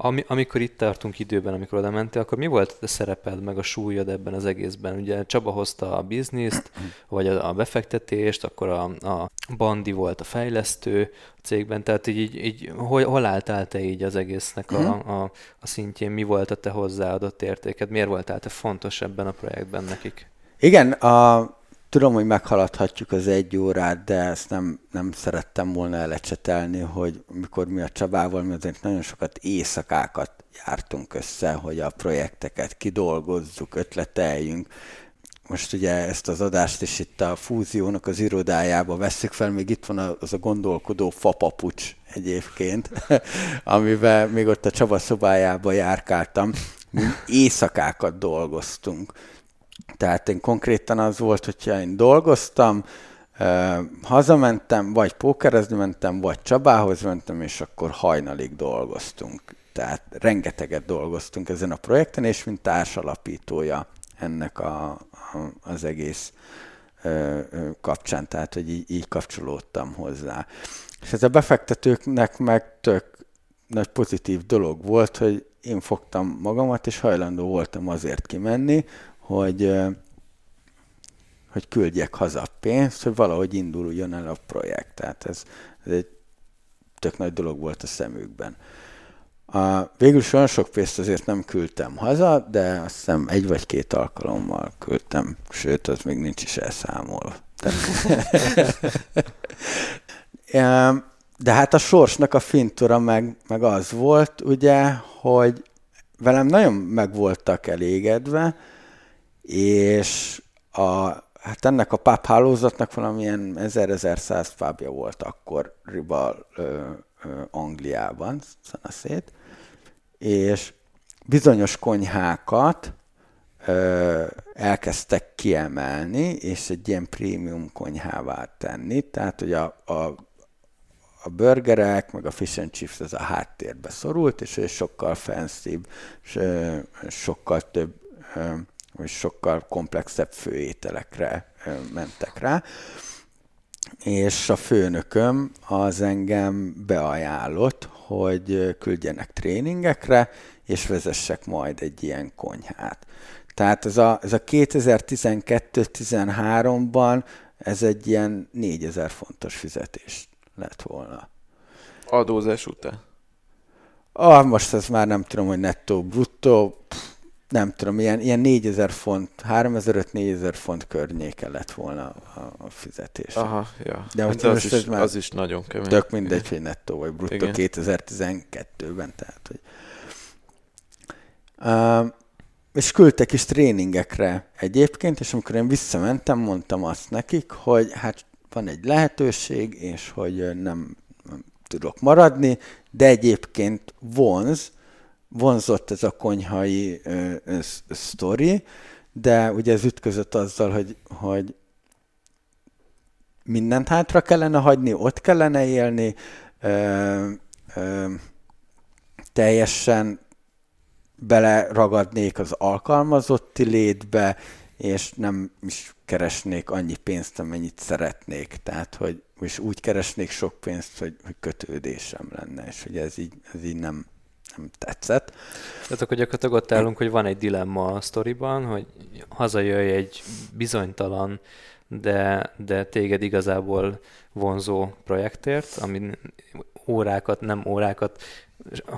ami, amikor itt tartunk időben, amikor oda mentél, akkor mi volt a szereped, meg a súlyod ebben az egészben? Ugye Csaba hozta a bizniszt, vagy a, a befektetést, akkor a, a Bandi volt a fejlesztő a cégben, tehát így, így, így hol, hol álltál te így az egésznek a, mhm. a, a szintjén? Mi volt a te hozzáadott értéked? Miért voltál te fontos ebben a projektben nekik? Igen, a, Tudom, hogy meghaladhatjuk az egy órát, de ezt nem, nem szerettem volna elecsetelni, hogy mikor mi a Csabával, mi azért nagyon sokat éjszakákat jártunk össze, hogy a projekteket kidolgozzuk, ötleteljünk. Most ugye ezt az adást is itt a fúziónak az irodájába veszük fel, még itt van az a gondolkodó fapapucs egyébként, *laughs* amivel még ott a Csaba szobájába járkáltam. Mi éjszakákat dolgoztunk tehát én konkrétan az volt, hogyha én dolgoztam, hazamentem, vagy pókerezni mentem, vagy Csabához mentem, és akkor hajnalig dolgoztunk. Tehát rengeteget dolgoztunk ezen a projekten, és mint társalapítója ennek a, az egész kapcsán, tehát hogy így, így kapcsolódtam hozzá. És ez a befektetőknek meg tök nagy pozitív dolog volt, hogy én fogtam magamat, és hajlandó voltam azért kimenni, hogy, hogy küldjek haza pénzt, hogy valahogy induljon el a projekt. Tehát ez, ez egy tök nagy dolog volt a szemükben. A, végül is olyan sok pénzt azért nem küldtem haza, de azt hiszem egy vagy két alkalommal küldtem, sőt, az még nincs is elszámolva. *laughs* *laughs* De hát a sorsnak a fintura meg, meg az volt, ugye, hogy velem nagyon meg voltak elégedve, és a, hát ennek a pub hálózatnak valamilyen 1000-1100 pubja volt akkor riba ö, ö, Angliában, szanaszét, és bizonyos konyhákat ö, elkezdtek kiemelni, és egy ilyen prémium konyhává tenni, tehát hogy a, a a burgerek, meg a fish and chips az a háttérbe szorult, és sokkal fancy és sokkal több, sokkal komplexebb főételekre mentek rá. És a főnököm az engem beajánlott, hogy küldjenek tréningekre, és vezessek majd egy ilyen konyhát. Tehát ez a, ez a 2012-13-ban ez egy ilyen 4000 fontos fizetés lett volna. Adózás után? Ah, most ez már nem tudom, hogy nettó, bruttó, nem tudom, ilyen, ilyen 4000 font, 3500-4000 font környéke lett volna a, a fizetés. Aha, ja. De hát az, is, már az is nagyon kemény. Tök mindegy, hogy nettó vagy bruttó 2012-ben, tehát hogy... Uh, és küldtek is tréningekre egyébként, és amikor én visszamentem, mondtam azt nekik, hogy hát van egy lehetőség, és hogy nem, nem tudok maradni, de egyébként vonz, vonzott ez a konyhai ö, sztori, de ugye ez ütközött azzal, hogy, hogy mindent hátra kellene hagyni, ott kellene élni, ö, ö, teljesen beleragadnék az alkalmazotti létbe, és nem is keresnék annyi pénzt, amennyit szeretnék. Tehát, hogy és úgy keresnék sok pénzt, hogy, hogy kötődésem lenne, és hogy ez így, ez így nem, nem tetszett. Tehát akkor gyakorlatilag ott állunk, hogy van egy dilemma a sztoriban, hogy hazajöjj egy bizonytalan, de, de téged igazából vonzó projektért, ami órákat, nem órákat,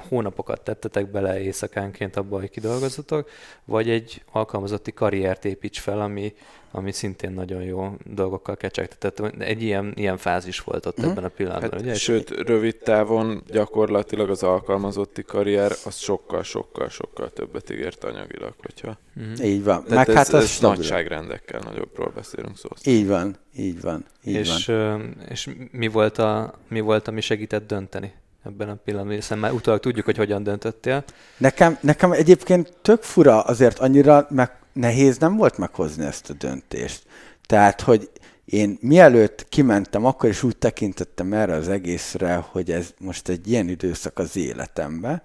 hónapokat tettetek bele éjszakánként abba, hogy kidolgozzatok, vagy egy alkalmazotti karriert építs fel, ami, ami szintén nagyon jó dolgokkal kecsegtetett. Egy ilyen, ilyen fázis volt ott uh-huh. ebben a pillanatban. Hát, ugye? Sőt, rövid távon gyakorlatilag az alkalmazotti karrier az sokkal, sokkal, sokkal többet ígért anyagilag, hogyha... Uh-huh. Így van. Tehát Meg ez, hát ez, ez nagyságrendekkel nagyobbról beszélünk szó. Így van, így van. Így és, van. és mi, volt a, mi volt, ami segített dönteni? Ebben a pillanatban, hiszen már utólag tudjuk, hogy hogyan döntöttél. Nekem, nekem egyébként tök fura, azért annyira meg, nehéz nem volt meghozni ezt a döntést. Tehát, hogy én mielőtt kimentem, akkor is úgy tekintettem erre az egészre, hogy ez most egy ilyen időszak az életembe,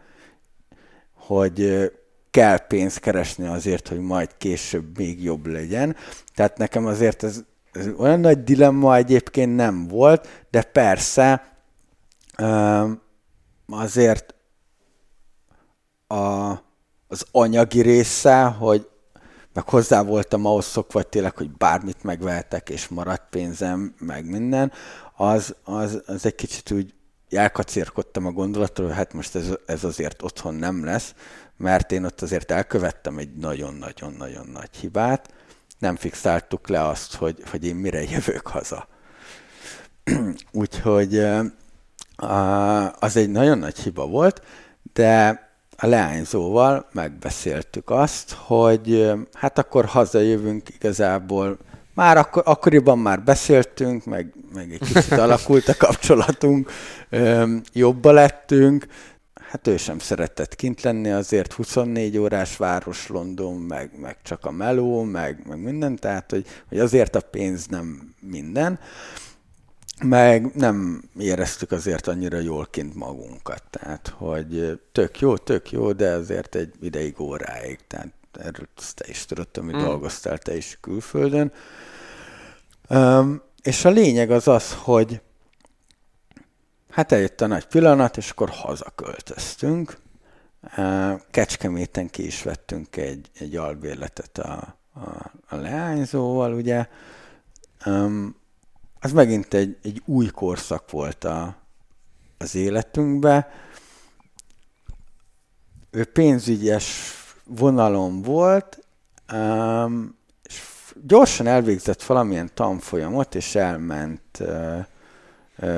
hogy kell pénzt keresni azért, hogy majd később még jobb legyen. Tehát nekem azért ez, ez olyan nagy dilemma egyébként nem volt, de persze azért a, az anyagi része, hogy meg hozzá voltam ahhoz szokva, tényleg, hogy bármit megvehetek, és maradt pénzem, meg minden, az, az, az egy kicsit úgy elkacérkodtam a gondolattól, hogy hát most ez, ez azért otthon nem lesz, mert én ott azért elkövettem egy nagyon-nagyon-nagyon nagy hibát, nem fixáltuk le azt, hogy, hogy én mire jövök haza. *clears throat* Úgyhogy az egy nagyon nagy hiba volt, de a leányzóval megbeszéltük azt, hogy hát akkor hazajövünk igazából, már akkor, akkoriban már beszéltünk, meg, meg egy kicsit *laughs* alakult a kapcsolatunk, jobba lettünk, hát ő sem szeretett kint lenni, azért 24 órás város London, meg, meg csak a meló, meg, meg minden, tehát hogy, hogy azért a pénz nem minden meg nem éreztük azért annyira jól kint magunkat, tehát hogy tök jó, tök jó, de azért egy ideig óráig, tehát erről te is tudod, hogy mm. dolgoztál te is külföldön. Um, és a lényeg az az, hogy hát eljött a nagy pillanat, és akkor hazaköltöztünk. Kecskeméten ki is vettünk egy, egy albérletet a, a, a leányzóval, ugye. Um, az megint egy, egy új korszak volt a, az életünkbe. Ő pénzügyes vonalon volt, um, és gyorsan elvégzett valamilyen tanfolyamot, és elment uh,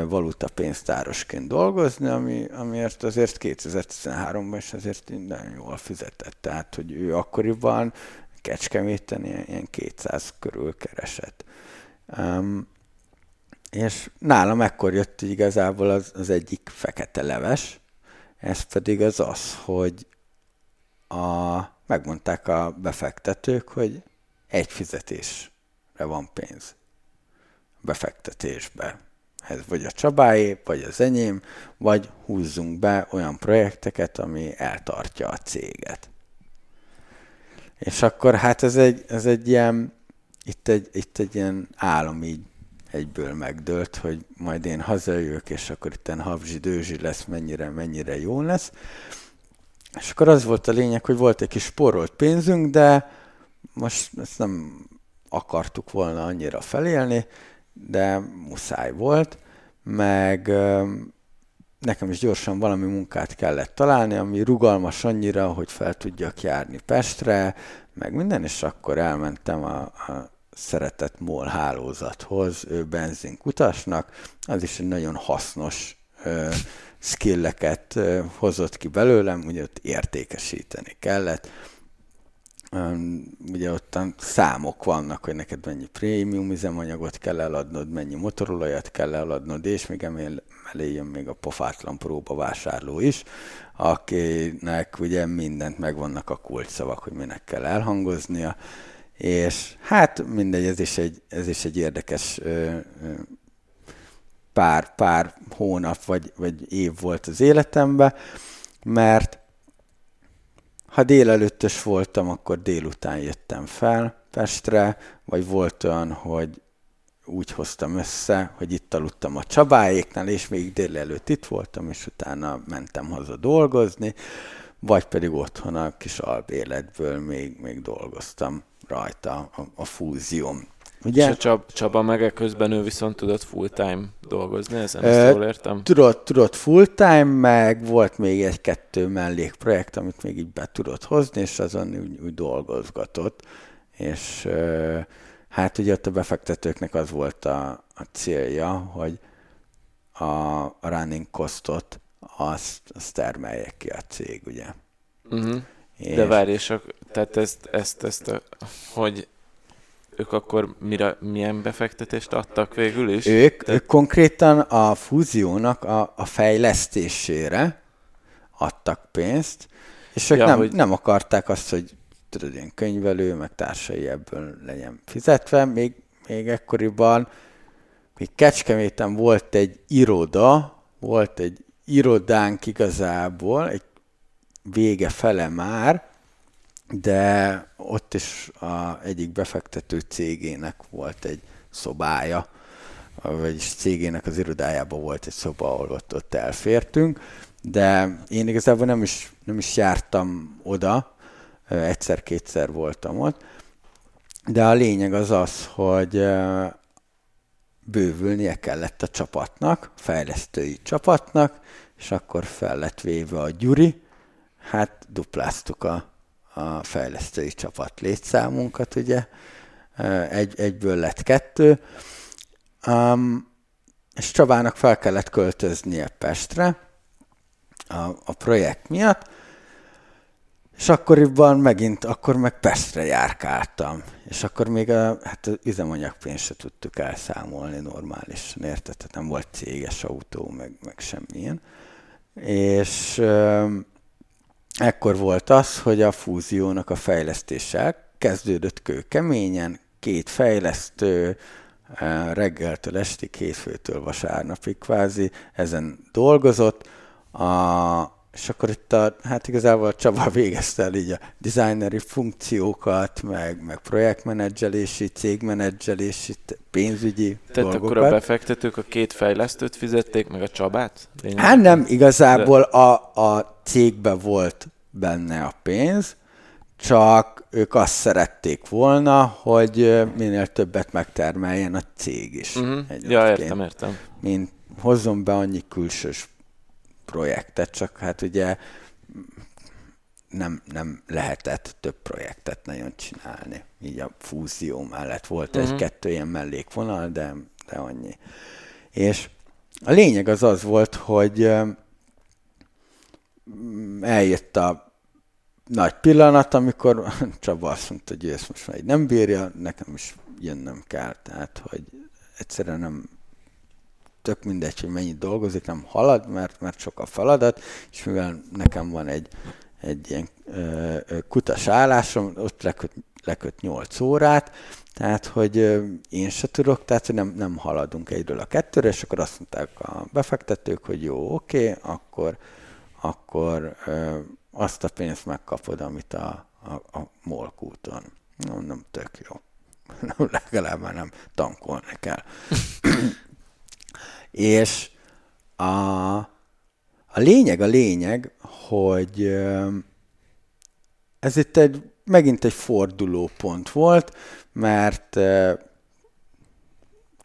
valutapénztárosként dolgozni, ami, amiért azért 2013-ban is azért nagyon jól fizetett. Tehát, hogy ő akkoriban Kecskeméten ilyen, ilyen 200 körül keresett. Um, és nálam ekkor jött igazából az, az egyik fekete leves, ez pedig az az, hogy a, megmondták a befektetők, hogy egy fizetésre van pénz befektetésbe. Ez vagy a Csabáé, vagy az enyém, vagy húzzunk be olyan projekteket, ami eltartja a céget. És akkor hát ez egy, ez egy ilyen, itt egy, itt egy ilyen álom így egyből megdőlt, hogy majd én hazajövök, és akkor itt havzsi dőzsi lesz, mennyire, mennyire jó lesz. És akkor az volt a lényeg, hogy volt egy kis sporolt pénzünk, de most ezt nem akartuk volna annyira felélni, de muszáj volt, meg nekem is gyorsan valami munkát kellett találni, ami rugalmas annyira, hogy fel tudjak járni Pestre, meg minden, és akkor elmentem a, a szeretett MOL hálózathoz, benzinkutasnak, az is egy nagyon hasznos skilleket hozott ki belőlem, ugye ott értékesíteni kellett, ugye ott számok vannak, hogy neked mennyi prémium üzemanyagot kell eladnod, mennyi motorolajat kell eladnod, és még emellé jön még a pofátlan próbavásárló is, akinek ugye mindent megvannak a kulcsszavak, hogy minek kell elhangoznia, és hát mindegy, ez is egy, ez is egy érdekes pár, pár hónap vagy, vagy év volt az életemben, mert ha délelőttös voltam, akkor délután jöttem fel Pestre, vagy volt olyan, hogy úgy hoztam össze, hogy itt aludtam a Csabáéknál, és még délelőtt itt voltam, és utána mentem haza dolgozni, vagy pedig otthon a kis albéletből még, még dolgoztam rajta a, a fúzióm. Ugye? És a Csab, Csaba meg közben ő viszont tudott full-time dolgozni, ezen ezt jól értem? Tudott, tudott full-time, meg volt még egy-kettő mellékprojekt, amit még így be tudott hozni, és azon úgy, úgy dolgozgatott. És hát ugye ott a befektetőknek az volt a, a célja, hogy a, a running costot azt, azt termelje ki a cég, ugye. Uh-huh. De várj, és tehát ezt, ezt, ezt a, hogy ők akkor mire, milyen befektetést adtak végül is? Ők, Te... ők konkrétan a fúziónak a, a fejlesztésére adtak pénzt, és ők ja, nem, hogy... nem akarták azt, hogy tudod, ilyen könyvelő, meg társai ebből legyen fizetve. Még, még ekkoriban, még Kecskeméten volt egy iroda, volt egy irodánk igazából, egy vége fele már, de ott is a egyik befektető cégének volt egy szobája, vagyis cégének az irodájában volt egy szoba, ahol ott, ott elfértünk, de én igazából nem is, nem is jártam oda, egyszer-kétszer voltam ott, de a lényeg az az, hogy bővülnie kellett a csapatnak, fejlesztői csapatnak, és akkor fel lett véve a gyuri, hát dupláztuk a, a fejlesztői csapat létszámunkat, ugye, egy, egyből lett kettő, um, és Csabának fel kellett költöznie Pestre a, a projekt miatt, és akkoriban megint, akkor meg Pestre járkáltam. És akkor még a, hát az üzemanyagpénzt se tudtuk elszámolni normálisan, érted? Tehát nem volt céges autó, meg, meg semmilyen. És ekkor volt az, hogy a fúziónak a fejlesztéssel kezdődött kőkeményen, két fejlesztő, eh, reggeltől estig, hétfőtől vasárnapig kvázi, ezen dolgozott, a, és akkor itt a, hát igazából Csaba végezte el így a designeri funkciókat, meg, meg projektmenedzselési, cégmenedzselési, pénzügyi Tehát dolgokat. akkor a befektetők a két fejlesztőt fizették, meg a Csabát? Lényeg? Hát nem, igazából a, a cégbe volt benne a pénz, csak ők azt szerették volna, hogy minél többet megtermeljen a cég is. Uh-huh. Ja, értem, értem. mint hozzon be annyi külsős projektet, csak hát ugye nem, nem lehetett több projektet nagyon csinálni. Így a fúzió mellett volt uh-huh. egy-kettő ilyen mellékvonal, de, de annyi. És a lényeg az az volt, hogy eljött a nagy pillanat, amikor *laughs* Csaba azt mondta, hogy ő ezt most már így nem bírja, nekem is jönnöm kell. Tehát, hogy egyszerűen nem tök mindegy, hogy mennyit dolgozik, nem halad, mert, mert sok a feladat, és mivel nekem van egy, egy ilyen ö, kutas állásom, ott leköt, leköt 8 órát, tehát, hogy én se tudok, tehát, hogy nem, nem haladunk egyről a kettőre, és akkor azt mondták a befektetők, hogy jó, oké, akkor, akkor ö, azt a pénzt megkapod, amit a, a, a molkúton. Nem tök jó. *laughs* Legalább már nem tankolni kell. *laughs* És a, a lényeg, a lényeg, hogy ez itt egy, megint egy fordulópont volt, mert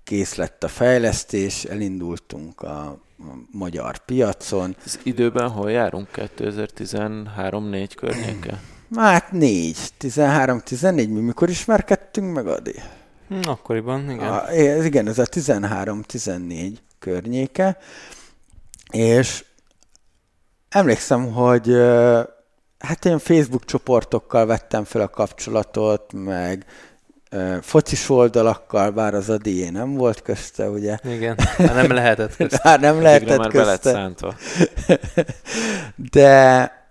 kész lett a fejlesztés, elindultunk a, magyar piacon. Ez időben hol járunk? 2013-4 környéke? Hát négy, 13-14, mi mikor ismerkedtünk meg, Adi? Hm, akkoriban, igen. A, ez, igen, ez a 13-14 környéke, és emlékszem, hogy hát ilyen Facebook csoportokkal vettem fel a kapcsolatot, meg focis oldalakkal, bár az a dié nem volt közte, ugye? Igen, hát nem lehetett *laughs* közt. Hát nem lehetett már közte. szántva. *laughs* De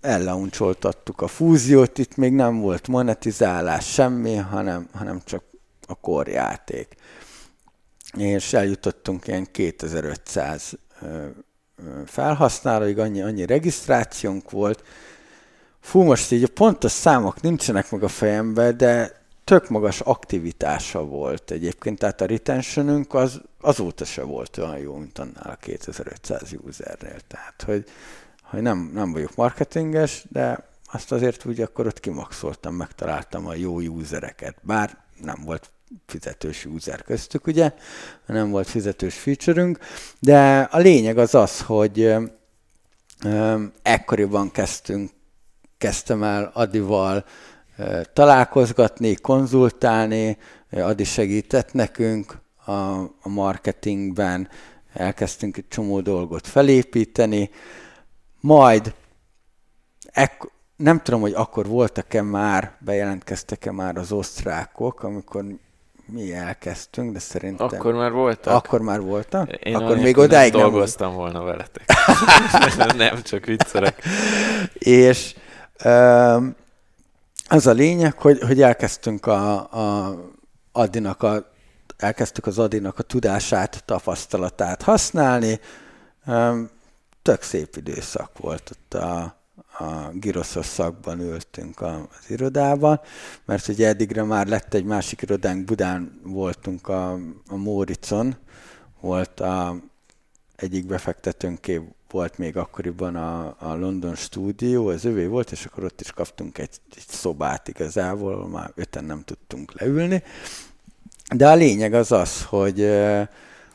ellauncsoltattuk a fúziót, itt még nem volt monetizálás, semmi, hanem, hanem csak a korjáték. És eljutottunk ilyen 2500 ö, ö, felhasználóig, annyi, annyi regisztrációnk volt. Fú, most így a pontos számok nincsenek meg a fejemben, de tök magas aktivitása volt egyébként, tehát a retentionünk az azóta se volt olyan jó, mint annál a 2500 usernél. Tehát, hogy, hogy nem, nem vagyok marketinges, de azt azért úgy akkor ott kimaxoltam, megtaláltam a jó usereket. Bár nem volt fizetős user köztük, ugye, nem volt fizetős feature de a lényeg az az, hogy ekkoriban kezdtünk, kezdtem el Adival találkozgatni, konzultálni, Adi segített nekünk a, a marketingben, elkezdtünk egy csomó dolgot felépíteni, majd ekk- nem tudom, hogy akkor voltak-e már, bejelentkeztek-e már az osztrákok, amikor mi elkezdtünk, de szerintem... Akkor már voltak? Akkor már voltak? Én akkor még odáig nem nem, dolgoztam volna veletek. *laughs* nem, csak viccelek. És um, az a lényeg, hogy, hogy elkezdtünk a, a Adinak a, elkezdtük az Adinak a tudását, tapasztalatát használni. Um, tök szép időszak volt ott a, a giroszos szakban ültünk az irodában, mert ugye eddigre már lett egy másik irodánk, Budán voltunk a, a Móricon, volt a, egyik befektetőnké volt még akkoriban a, a London stúdió, az övé volt, és akkor ott is kaptunk egy, egy szobát igazából, már öten nem tudtunk leülni. De a lényeg az az, hogy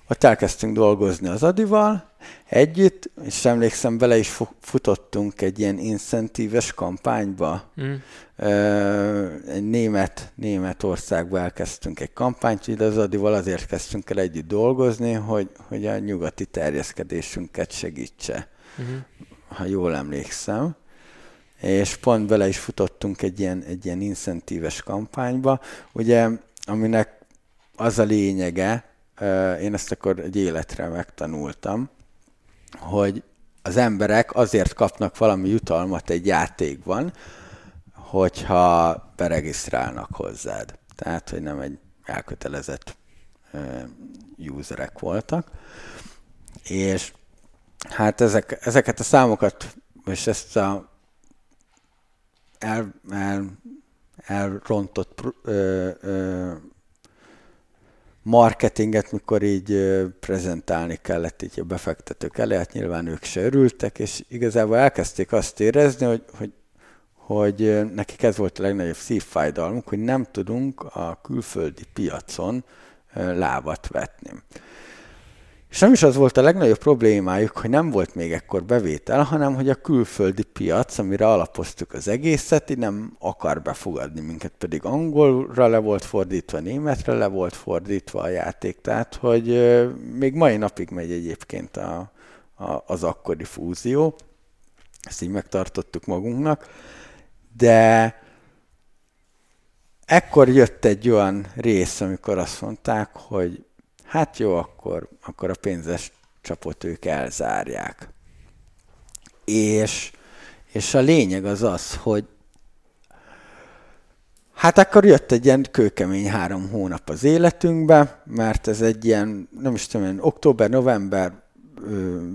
ott elkezdtünk dolgozni az Adival együtt, és emlékszem, bele is fu- futottunk egy ilyen incentíves kampányba. Mm. Egy német, német országba elkezdtünk egy kampányt, így az Adival azért kezdtünk el együtt dolgozni, hogy, hogy a nyugati terjeszkedésünket segítse, Uh-huh. ha jól emlékszem. És pont bele is futottunk egy ilyen, egy ilyen incentíves kampányba, ugye, aminek az a lényege, én ezt akkor egy életre megtanultam, hogy az emberek azért kapnak valami jutalmat egy játékban, hogyha beregisztrálnak hozzád. Tehát, hogy nem egy elkötelezett userek voltak. És hát ezek, ezeket a számokat, és ezt a el, el, elrontott ö, ö, marketinget, mikor így prezentálni kellett így a befektetők elé, hát nyilván ők se örültek, és igazából elkezdték azt érezni, hogy, hogy, hogy nekik ez volt a legnagyobb szívfájdalmuk, hogy nem tudunk a külföldi piacon lábat vetni. És nem is az volt a legnagyobb problémájuk, hogy nem volt még ekkor bevétel, hanem hogy a külföldi piac, amire alapoztuk az egészet, így nem akar befogadni minket, pedig angolra le volt fordítva, németre le volt fordítva a játék, tehát hogy még mai napig megy egyébként a, a, az akkori fúzió, ezt így megtartottuk magunknak, de ekkor jött egy olyan rész, amikor azt mondták, hogy hát jó, akkor, akkor a pénzes csapot ők elzárják. És, és a lényeg az az, hogy Hát akkor jött egy ilyen kőkemény három hónap az életünkbe, mert ez egy ilyen, nem is tudom, október-november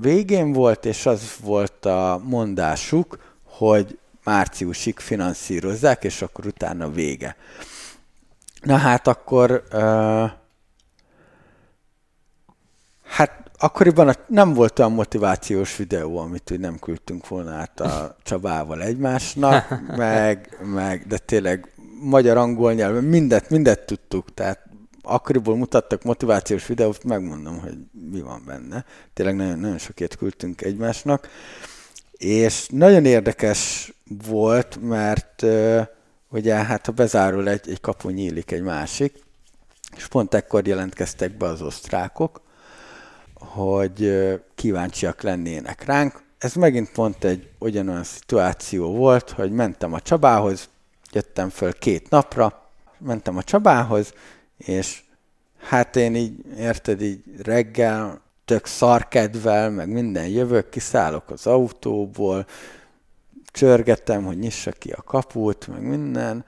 végén volt, és az volt a mondásuk, hogy márciusig finanszírozzák, és akkor utána vége. Na hát akkor Hát akkoriban nem volt olyan motivációs videó, amit úgy nem küldtünk volna át a Csabával egymásnak, *laughs* meg, meg de tényleg magyar-angol nyelven mindet, mindet tudtuk, tehát akkoriból mutattak motivációs videót, megmondom, hogy mi van benne. Tényleg nagyon, nagyon sokért küldtünk egymásnak. És nagyon érdekes volt, mert ugye hát ha bezárul egy, egy kapu, nyílik egy másik, és pont ekkor jelentkeztek be az osztrákok, hogy kíváncsiak lennének ránk. Ez megint pont egy ugyanolyan szituáció volt, hogy mentem a Csabához, jöttem föl két napra, mentem a Csabához, és hát én így, érted, így reggel tök szarkedvel, meg minden jövök, kiszállok az autóból, csörgetem, hogy nyissa ki a kaput, meg minden,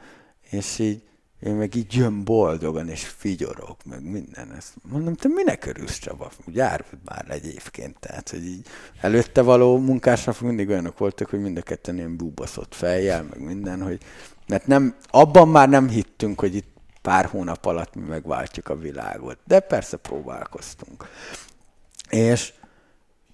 és így én meg így jön boldogan, és figyorok, meg minden. Ezt mondom, te minek örülsz, Csaba? Árult már egyébként. Tehát, hogy így előtte való munkásnap mindig olyanok voltak, hogy mind a ketten ilyen búbaszott fejjel, meg minden, hogy mert nem, abban már nem hittünk, hogy itt pár hónap alatt mi megváltjuk a világot. De persze próbálkoztunk. És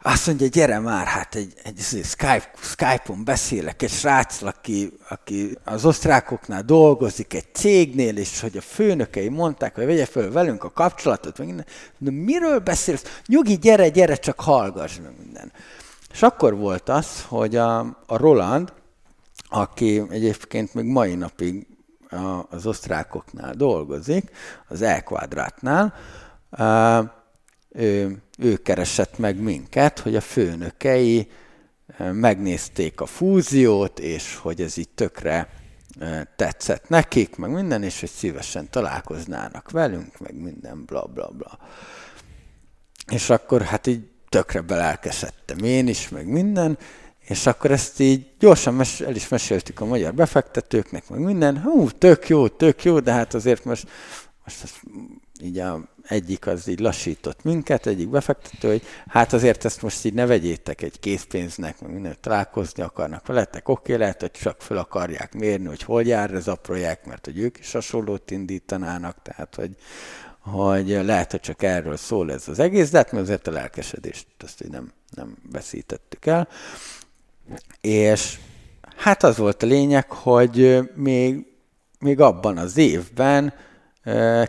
azt mondja, gyere már, hát egy, egy Skype, Skype-on beszélek egy srác, aki, aki az osztrákoknál dolgozik egy cégnél, és hogy a főnökei mondták, hogy vegye föl velünk a kapcsolatot, meg minden. De miről beszélsz? Nyugi, gyere, gyere, csak hallgass meg minden. És akkor volt az, hogy a, a Roland, aki egyébként még mai napig az osztrákoknál dolgozik, az Elkvadrátnál, ő, ő keresett meg minket, hogy a főnökei megnézték a fúziót, és hogy ez így tökre tetszett nekik, meg minden, és hogy szívesen találkoznának velünk, meg minden, bla bla bla. És akkor hát így tökre belelkesedtem én is, meg minden, és akkor ezt így gyorsan mes- el is meséltük a magyar befektetőknek, meg minden, hú, tök jó, tök jó, de hát azért most, most így a egyik az így lassított minket, egyik befektető, hogy hát azért ezt most így ne vegyétek egy készpénznek, meg minden találkozni akarnak veletek, oké, lehet, hogy csak fel akarják mérni, hogy hol jár ez a projekt, mert hogy ők is hasonlót indítanának, tehát hogy, hogy lehet, hogy csak erről szól ez az egész, de hát mi azért a lelkesedést azt így nem, nem veszítettük el. És hát az volt a lényeg, hogy még, még abban az évben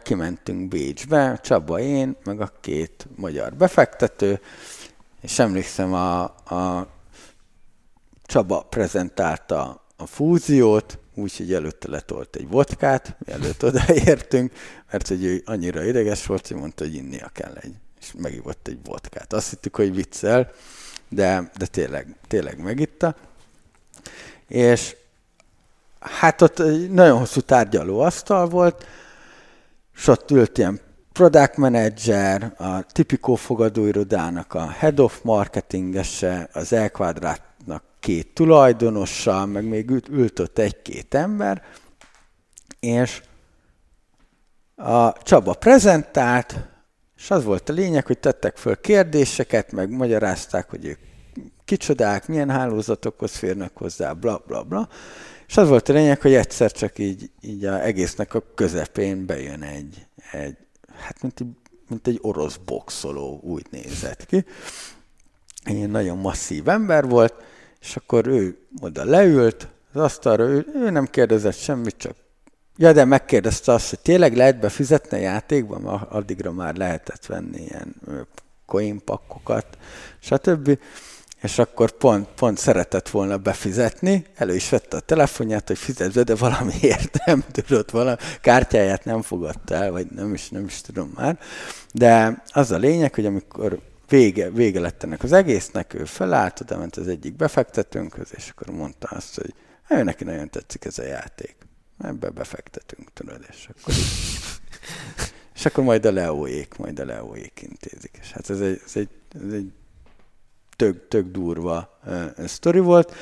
kimentünk Bécsbe, Csaba én, meg a két magyar befektető, és emlékszem, a, a Csaba prezentálta a fúziót, úgyhogy előtte letolt egy vodkát, mielőtt *laughs* odaértünk, mert hogy ő annyira ideges volt, hogy mondta, hogy innia kell egy, és megivott egy vodkát. Azt hittük, hogy viccel, de, de tényleg, tényleg megitta. És hát ott egy nagyon hosszú tárgyaló asztal volt, és ott ült ilyen product manager, a tipikó fogadóirodának a head of marketingese, az Elquadrátnak két tulajdonosa, meg még ült, ült ott egy-két ember, és a Csaba prezentált, És az volt a lényeg, hogy tettek föl kérdéseket, meg magyarázták, hogy ők kicsodák, milyen hálózatokhoz férnek hozzá, bla bla bla. És az volt a lényeg, hogy egyszer csak így, így a egésznek a közepén bejön egy, egy hát mint egy, mint egy orosz boxoló, úgy nézett ki. Egy nagyon masszív ember volt, és akkor ő oda leült, az asztalra, ő, ő nem kérdezett semmit, csak Ja, de megkérdezte azt, hogy tényleg lehet befizetni a játékban, mert addigra már lehetett venni ilyen coin pakkokat, stb. És akkor pont, pont szeretett volna befizetni, elő is vette a telefonját, hogy fizetve, de valamiért *laughs* nem tudott, valami kártyáját nem fogadta el, vagy nem is, nem is tudom már. De az a lényeg, hogy amikor vége, vége lett ennek az egésznek, ő felállt, oda ment az egyik befektetőnkhöz, és akkor mondta azt, hogy ő neki nagyon tetszik ez a játék ebbe befektetünk, tudod, és akkor, *laughs* és akkor majd a leóék, majd a leóék intézik. És hát ez egy, ez egy, ez egy tök, tök durva sztori volt.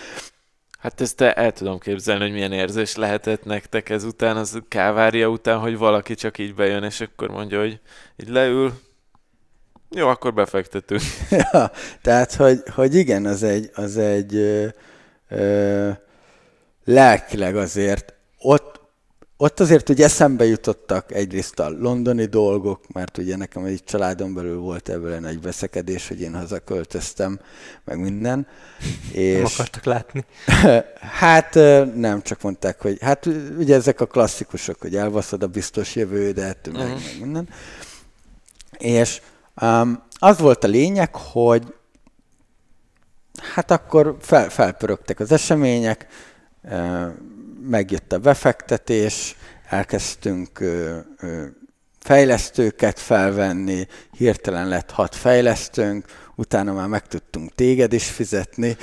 Hát ezt te el tudom képzelni, hogy milyen érzés lehetett nektek ezután, az kávária után, hogy valaki csak így bejön, és akkor mondja, hogy így leül, jó, akkor befektetünk. *laughs* ja, tehát, hogy, hogy igen, az egy, az egy ö, ö, lelkileg azért ott, ott azért ugye eszembe jutottak egyrészt a londoni dolgok, mert ugye nekem egy családon belül volt ebből egy nagy veszekedés, hogy én hazaköltöztem, meg minden. És... Nem akartak látni? *laughs* hát nem, csak mondták, hogy hát ugye ezek a klasszikusok, hogy elvaszod a biztos jövődet, meg, uh-huh. meg minden. És um, az volt a lényeg, hogy hát akkor fel, felpörögtek az események, megjött a befektetés, elkezdtünk fejlesztőket felvenni, hirtelen lett hat fejlesztőnk, utána már meg tudtunk téged is fizetni. *laughs*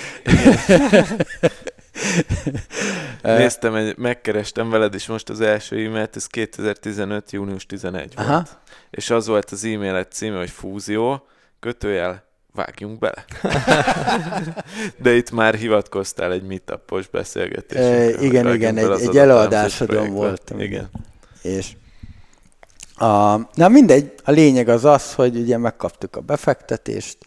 Néztem, egy, megkerestem veled is most az első e-mailt, ez 2015. június 11 volt. Aha. És az volt az e-mailet címe, hogy fúzió, kötőjel vágjunk bele. *laughs* De itt már hivatkoztál egy meetupos beszélgetésre. E, igen, igen, egy, egy előadásodon voltam. Igen. És a, na mindegy, a lényeg az az, hogy ugye megkaptuk a befektetést,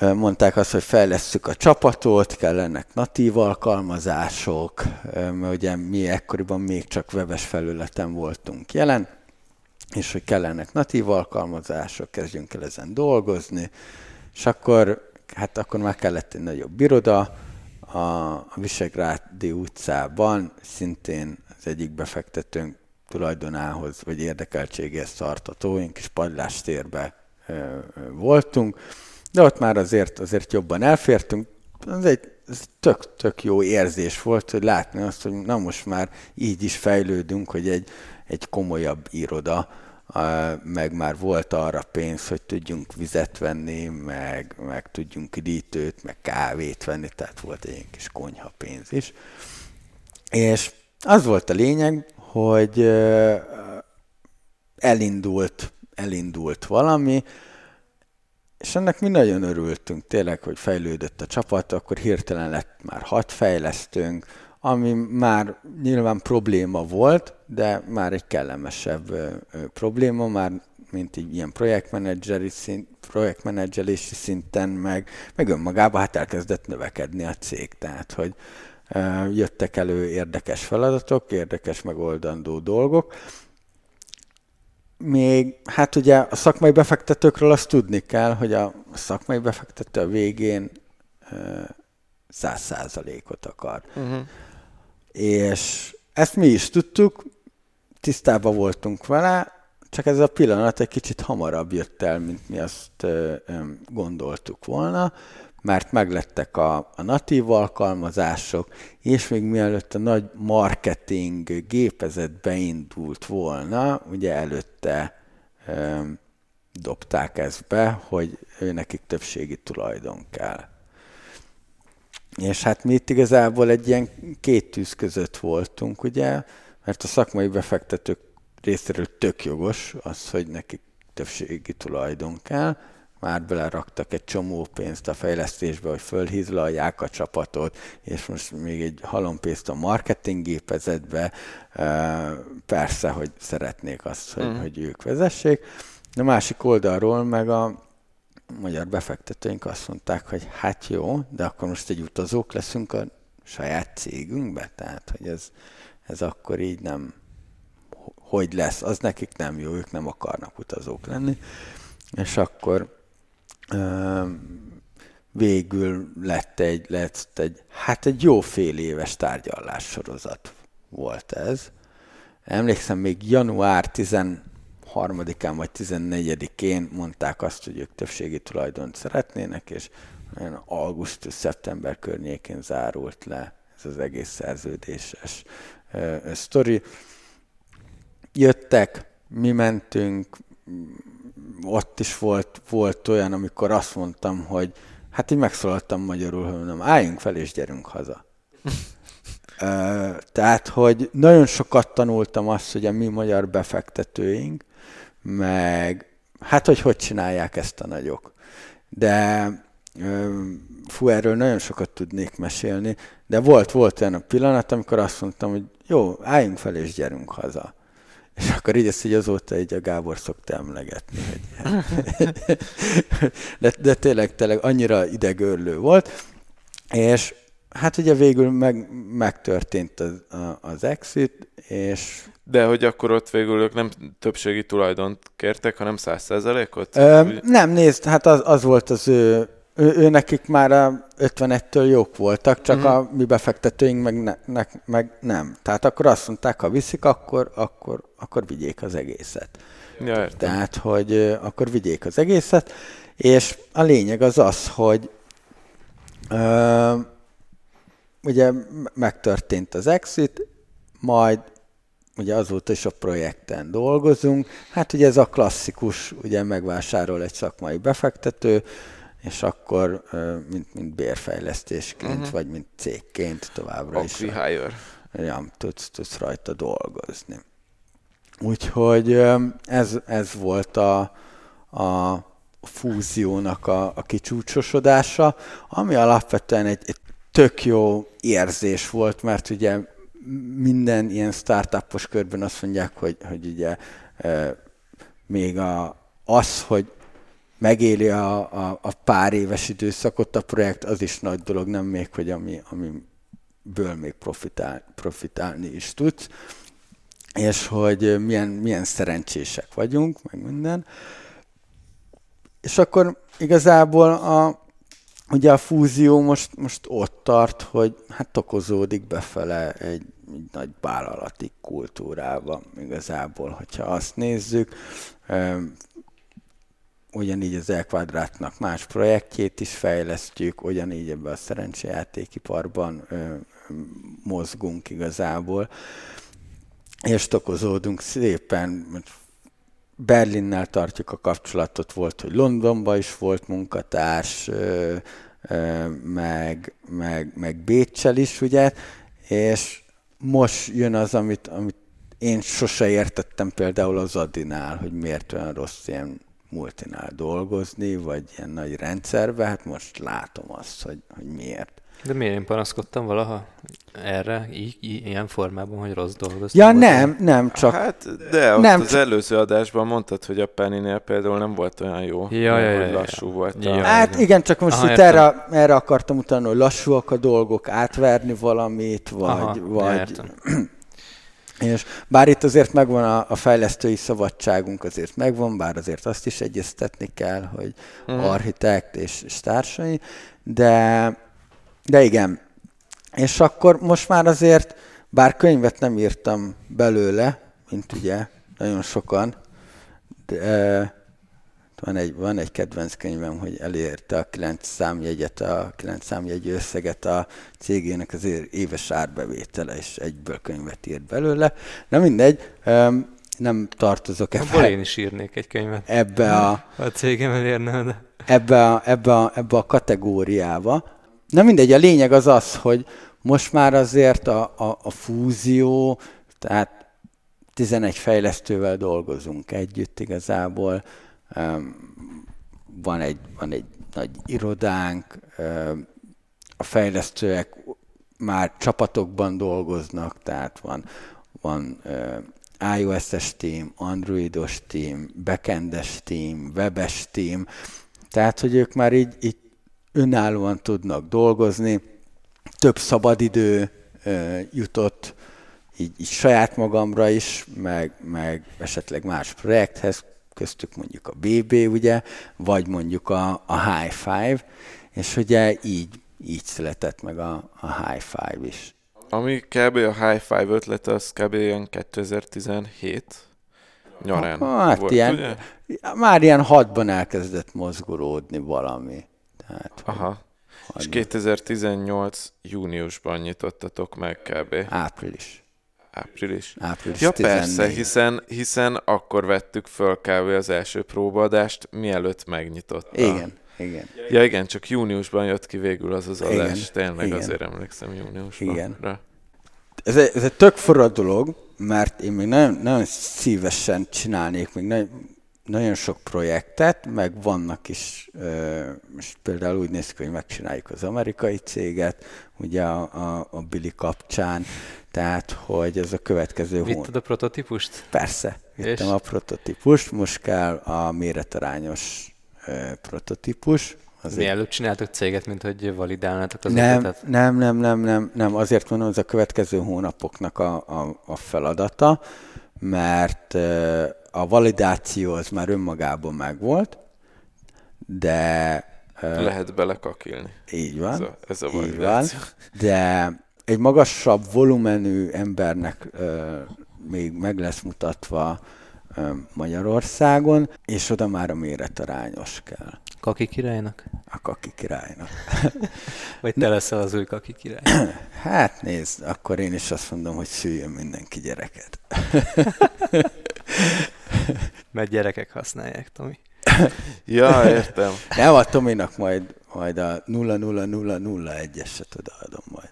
mondták azt, hogy fejlesztjük a csapatot, kellenek natív alkalmazások, mert ugye mi ekkoriban még csak webes felületen voltunk jelen, és hogy kellenek natív alkalmazások, kezdjünk el ezen dolgozni, és akkor, hát akkor már kellett egy nagyobb iroda, a Visegrádi utcában szintén az egyik befektetőnk tulajdonához, vagy érdekeltségéhez tartató, én kis padlástérbe voltunk, de ott már azért, azért jobban elfértünk. Ez egy ez tök, tök jó érzés volt, hogy látni azt, hogy na most már így is fejlődünk, hogy egy, egy komolyabb iroda, meg már volt arra pénz, hogy tudjunk vizet venni, meg, meg tudjunk idítőt, meg kávét venni, tehát volt egy kis konyha pénz is. És az volt a lényeg, hogy elindult, elindult valami, és ennek mi nagyon örültünk tényleg, hogy fejlődött a csapat, akkor hirtelen lett már hat fejlesztőnk, ami már nyilván probléma volt, de már egy kellemesebb probléma, már mint így ilyen projektmenedzseri szint, projektmenedzselési szinten, meg, meg önmagában hát elkezdett növekedni a cég. Tehát, hogy jöttek elő érdekes feladatok, érdekes megoldandó dolgok. Még, hát ugye a szakmai befektetőkről azt tudni kell, hogy a szakmai befektető a végén száz százalékot akar. Uh-huh és ezt mi is tudtuk, tisztában voltunk vele, csak ez a pillanat egy kicsit hamarabb jött el, mint mi azt gondoltuk volna, mert meglettek a, a natív alkalmazások, és még mielőtt a nagy marketing gépezet beindult volna, ugye előtte dobták ezt be, hogy nekik többségi tulajdon kell. És hát mi itt igazából egy ilyen két tűz között voltunk, ugye, mert a szakmai befektetők részéről tök jogos az, hogy nekik többségi tulajdon kell, már beleraktak egy csomó pénzt a fejlesztésbe, hogy fölhízlalják a csapatot, és most még egy halompénzt a marketing gépezetbe. Persze, hogy szeretnék azt, hogy, mm. hogy ők vezessék. De másik oldalról meg a magyar befektetőink azt mondták, hogy hát jó, de akkor most egy utazók leszünk a saját cégünkbe, tehát hogy ez, ez akkor így nem, hogy lesz, az nekik nem jó, ők nem akarnak utazók lenni. És akkor végül lett egy, lett egy, hát egy jó fél éves tárgyalás sorozat volt ez. Emlékszem, még január 13-án vagy 14-én mondták azt, hogy ők többségi tulajdont szeretnének, és augusztus-szeptember környékén zárult le ez az egész szerződéses uh, sztori. Jöttek, mi mentünk, ott is volt, volt olyan, amikor azt mondtam, hogy hát így megszólaltam magyarul, hogy mondom, álljunk fel és gyerünk haza. *laughs* Tehát, hogy nagyon sokat tanultam azt, hogy a mi magyar befektetőink, meg hát, hogy hogy csinálják ezt a nagyok. De fú, erről nagyon sokat tudnék mesélni, de volt, volt olyan a pillanat, amikor azt mondtam, hogy jó, álljunk fel és gyerünk haza. És akkor így ezt így azóta így a Gábor szokta emlegetni. Hogy *laughs* de, de tényleg, tényleg annyira idegörlő volt. És hát ugye végül meg, megtörtént az, az exit, és... De hogy akkor ott végül ők nem többségi tulajdont kértek, hanem száz százalékot? Nem, nézd, hát az, az volt az ő ő, ő nekik már a 51-től jók voltak, csak uh-huh. a mi befektetőink meg, ne, ne, meg nem. Tehát akkor azt mondták, ha viszik, akkor, akkor, akkor vigyék az egészet. Ja, értem. Tehát, hogy akkor vigyék az egészet, és a lényeg az az, hogy ö, ugye megtörtént az exit, majd ugye azóta is a projekten dolgozunk. Hát ugye ez a klasszikus, ugye megvásárol egy szakmai befektető, és akkor mint, mint bérfejlesztésként, uh-huh. vagy mint cégként továbbra is. Ja, tudsz, tudsz rajta dolgozni. Úgyhogy ez, ez volt a, a fúziónak a, a kicsúcsosodása, ami alapvetően egy, egy tök jó érzés volt, mert ugye minden ilyen startupos körben azt mondják, hogy, hogy ugye e, még a, az, hogy megéli a, a, a pár éves időszakot a projekt, az is nagy dolog, nem még, hogy ami, amiből még profitál, profitálni is tudsz, és hogy milyen, milyen szerencsések vagyunk, meg minden. És akkor igazából a, ugye a fúzió most, most ott tart, hogy hát tokozódik befele egy, egy nagy vállalati kultúrába igazából, hogyha azt nézzük. Ugyanígy az Elkvadrátnak más projektjét is fejlesztjük, ugyanígy ebben a szerencsejátékiparban ö, mozgunk igazából, és tokozódunk szépen, Berlinnel tartjuk a kapcsolatot, volt, hogy Londonban is volt munkatárs, ö, meg, meg, meg Bécsel is, ugye, és most jön az, amit, amit én sose értettem például az Adinál, hogy miért olyan rossz ilyen multinál dolgozni, vagy ilyen nagy rendszerbe, hát most látom azt, hogy, hogy miért. De miért? Én panaszkodtam valaha erre, így, így, ilyen formában, hogy rossz dolgoztam? Ja, nem, nem, csak... Hát, de ott nem, az csak... előző adásban mondtad, hogy a Penny-nél például nem volt olyan jó, ja, ja, ja, hogy lassú ja, volt. Ja. Hát igen, csak most Aha, itt erre, erre akartam utána, hogy lassúak a dolgok, átverni valamit, vagy... Aha, vagy... *clears throat* És bár itt azért megvan a, a fejlesztői szabadságunk, azért megvan, bár azért azt is egyeztetni kell, hogy mm. architekt és, és társai, de, de igen. És akkor most már azért, bár könyvet nem írtam belőle, mint ugye nagyon sokan, de van egy, van egy kedvenc könyvem, hogy elérte a 9 számjegyet, a 9 számjegyű összeget a cégének az éves árbevétele, és egyből könyvet írt belőle. Na mindegy, nem tartozok ebbe. Abból én is írnék egy könyvet. Ebbe a... A cégem elérne, de... Ebbe a, ebbe, a, ebbe a kategóriába. Na mindegy, a lényeg az az, hogy most már azért a, a, a fúzió, tehát 11 fejlesztővel dolgozunk együtt igazából, van egy, van egy nagy irodánk, a fejlesztőek már csapatokban dolgoznak, tehát van, van iOS-es team, Androidos team, backendes team, webes team, tehát, hogy ők már így, így önállóan tudnak dolgozni, több szabadidő jutott így, így saját magamra is, meg, meg esetleg más projekthez, köztük mondjuk a BB, ugye, vagy mondjuk a, a High Five, és ugye így, így született meg a, a High Five is. Ami kb. a High Five ötlete, az kb. ilyen 2017 nyarán hát volt, ilyen, ugye? Már ilyen hatban elkezdett mozgolódni valami. Tehát, Aha. És 2018 júniusban nyitottatok meg kb. Április. Április. Április Ja 14. persze, hiszen, hiszen akkor vettük föl kb. az első próbaadást, mielőtt megnyitotta. Igen, igen. Ja igen, csak júniusban jött ki végül az az adás. Igen, Tényleg igen. azért emlékszem júniusban. Igen. Rá. Ez egy, ez egy tök forró dolog, mert én még nagyon, nagyon szívesen csinálnék még nagyon, nagyon sok projektet, meg vannak is, most például úgy néz ki, hogy megcsináljuk az amerikai céget, ugye a, a, a Billy kapcsán, tehát, hogy ez a következő hónap. Vitted a prototípust? Persze, vittem És? a prototípust, most kell a méretarányos prototípus, Azért... Mi előbb csináltok céget, mint hogy validálnátok az nem, ötletet? Nem, nem, nem, nem, nem. Azért mondom, ez a következő hónapoknak a, a, a feladata, mert a validáció az már önmagában megvolt, de... Lehet belekakilni. Így van. Ez a, ez a így van, de egy magasabb volumenű embernek még meg lesz mutatva Magyarországon, és oda már a méretarányos kell. Kaki királynak? A kaki királynak. *laughs* Vagy te leszel az új kaki király? *clears throat* hát nézd, akkor én is azt mondom, hogy szüljön mindenki gyereket. *laughs* *laughs* Mert gyerekek használják, Tomi. *laughs* ja, értem. Nem, a Tominak majd, majd a 00001-eset odaadom majd.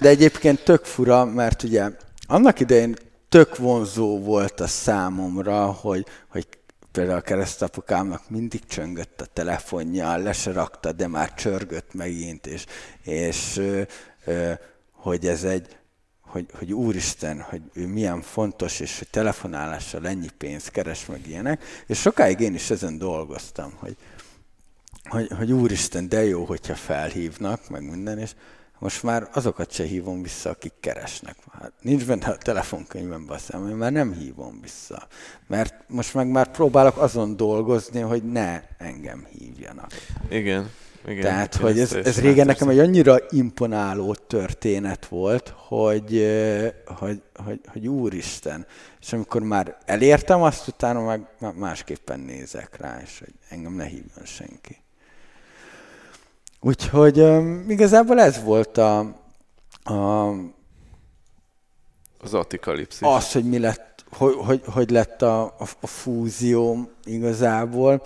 De egyébként tök fura, mert ugye annak idején tök vonzó volt a számomra, hogy, hogy például a keresztapukámnak mindig csöngött a telefonja, le se rakta, de már csörgött megint, és, és ö, ö, hogy ez egy, hogy, hogy úristen, hogy ő milyen fontos, és hogy telefonálással ennyi pénzt keres, meg ilyenek. És sokáig én is ezen dolgoztam, hogy, hogy, hogy úristen, de jó, hogyha felhívnak, meg minden, és most már azokat se hívom vissza, akik keresnek. Hát nincs benne a telefonkönyvemben a szem, én már nem hívom vissza. Mert most meg már próbálok azon dolgozni, hogy ne engem hívjanak. Igen. Igen, Tehát, hogy ez, ez régen nekem egy annyira imponáló történet volt, hogy, hogy, hogy, hogy úristen. És amikor már elértem azt, utána meg másképpen nézek rá, és hogy engem ne hívjon senki. Úgyhogy um, igazából ez volt a, a az atikalipszis. Az, hogy mi lett, hogy, hogy, hogy lett a, a, a fúzió igazából.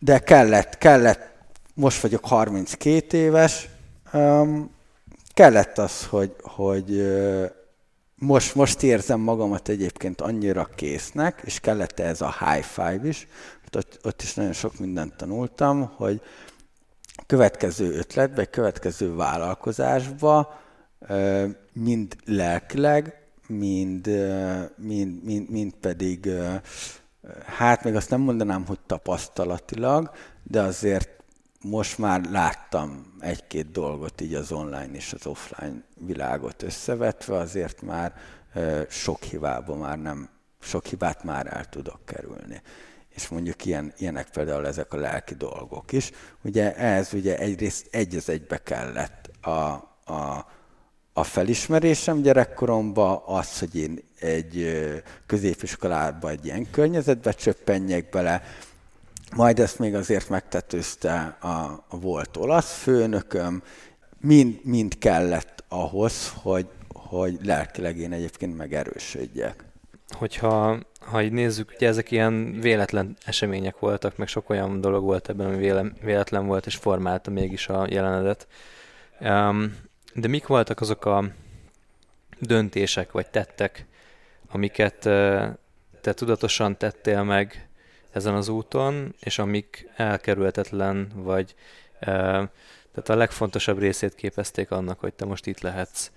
De kellett, kellett, most vagyok 32 éves, um, kellett az, hogy, hogy most, most érzem magamat egyébként annyira késznek, és kellett ez a high five is, ott, ott is nagyon sok mindent tanultam, hogy, következő ötletbe, következő vállalkozásba, mind lelkileg, mind, mind, mind, mind pedig, hát még azt nem mondanám, hogy tapasztalatilag, de azért most már láttam egy-két dolgot így az online és az offline világot összevetve, azért már sok hibába már nem, sok hibát már el tudok kerülni és mondjuk ilyen, ilyenek például ezek a lelki dolgok is. Ugye ez ugye egyrészt egy az egybe kellett a, a, a felismerésem gyerekkoromban, az, hogy én egy középiskolába egy ilyen környezetbe csöppenjek bele, majd ezt még azért megtetőzte a, a volt olasz főnököm, mind, mind kellett ahhoz, hogy, hogy lelkileg én egyébként megerősödjek. Hogyha ha így nézzük, ugye ezek ilyen véletlen események voltak, meg sok olyan dolog volt ebben, ami véle, véletlen volt, és formálta mégis a jelenedet. De mik voltak azok a döntések, vagy tettek, amiket uh, te tudatosan tettél meg, ezen az úton, és amik elkerülhetetlen, vagy e, tehát a legfontosabb részét képezték annak, hogy te most itt lehetsz.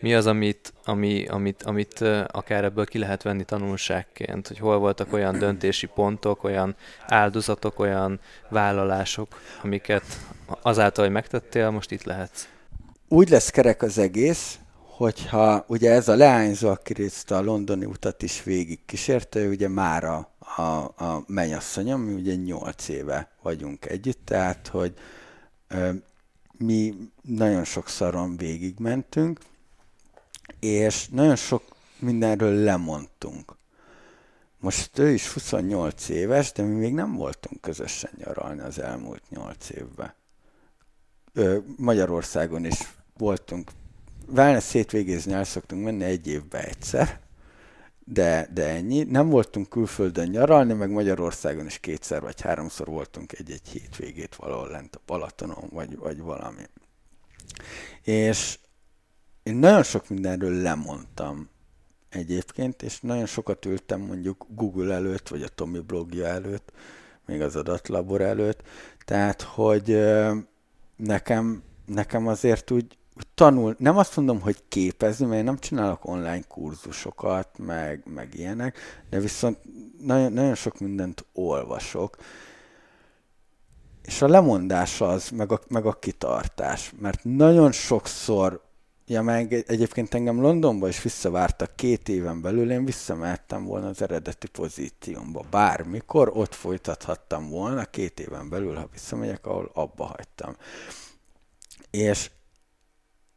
Mi az, amit, ami, amit, amit akár ebből ki lehet venni tanulságként, hogy hol voltak olyan döntési pontok, olyan áldozatok, olyan vállalások, amiket azáltal, hogy megtettél, most itt lehetsz? Úgy lesz kerek az egész, hogyha ugye ez a leányzó, aki a londoni utat is végig kísérte, ugye már a, a, mennyasszonyom, mi ugye nyolc éve vagyunk együtt, tehát hogy ö, mi nagyon sokszoron végigmentünk, és nagyon sok mindenről lemondtunk. Most ő is 28 éves, de mi még nem voltunk közösen nyaralni az elmúlt 8 évben. Ö, Magyarországon is voltunk wellness szétvégézni el szoktunk menni egy évbe egyszer, de, de ennyi. Nem voltunk külföldön nyaralni, meg Magyarországon is kétszer vagy háromszor voltunk egy-egy hétvégét valahol lent a Balatonon, vagy, vagy valami. És én nagyon sok mindenről lemondtam egyébként, és nagyon sokat ültem mondjuk Google előtt, vagy a Tomi blogja előtt, még az adatlabor előtt, tehát, hogy nekem, nekem azért úgy tanul, nem azt mondom, hogy képezni, mert én nem csinálok online kurzusokat, meg, meg ilyenek, de viszont nagyon, nagyon sok mindent olvasok, és a lemondás az, meg a, meg a kitartás, mert nagyon sokszor, ja meg egyébként engem Londonba is visszavártak két éven belül, én visszamehettem volna az eredeti pozíciómba. Bármikor ott folytathattam volna két éven belül, ha visszamegyek, ahol abba hagytam. És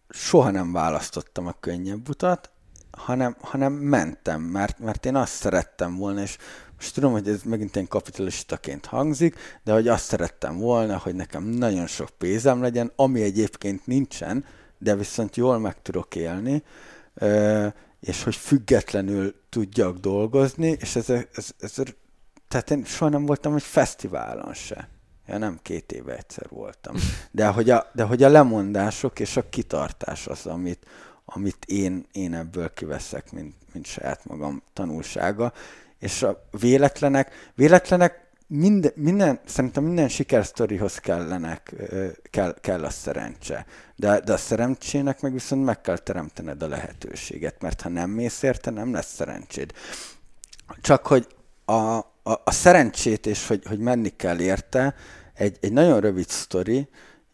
soha nem választottam a könnyebb utat, hanem, hanem mentem, mert, mert én azt szerettem volna, és most tudom, hogy ez megint egy kapitalistaként hangzik, de hogy azt szerettem volna, hogy nekem nagyon sok pénzem legyen, ami egyébként nincsen, de viszont jól meg tudok élni, és hogy függetlenül tudjak dolgozni, és ez, ez, ez, tehát én soha nem voltam egy fesztiválon se. Ja, nem két éve egyszer voltam. De hogy a, de hogy a lemondások és a kitartás az, amit, amit én, én ebből kiveszek, mint, mint saját magam tanulsága. És a véletlenek, véletlenek minden, minden, szerintem minden sikersztorihoz kellenek, kell, kell a szerencse. De, de a szerencsének meg viszont meg kell teremtened a lehetőséget, mert ha nem mész érte, nem lesz szerencséd. Csak hogy a, a, a szerencsét és hogy, hogy menni kell érte, egy, egy nagyon rövid sztori,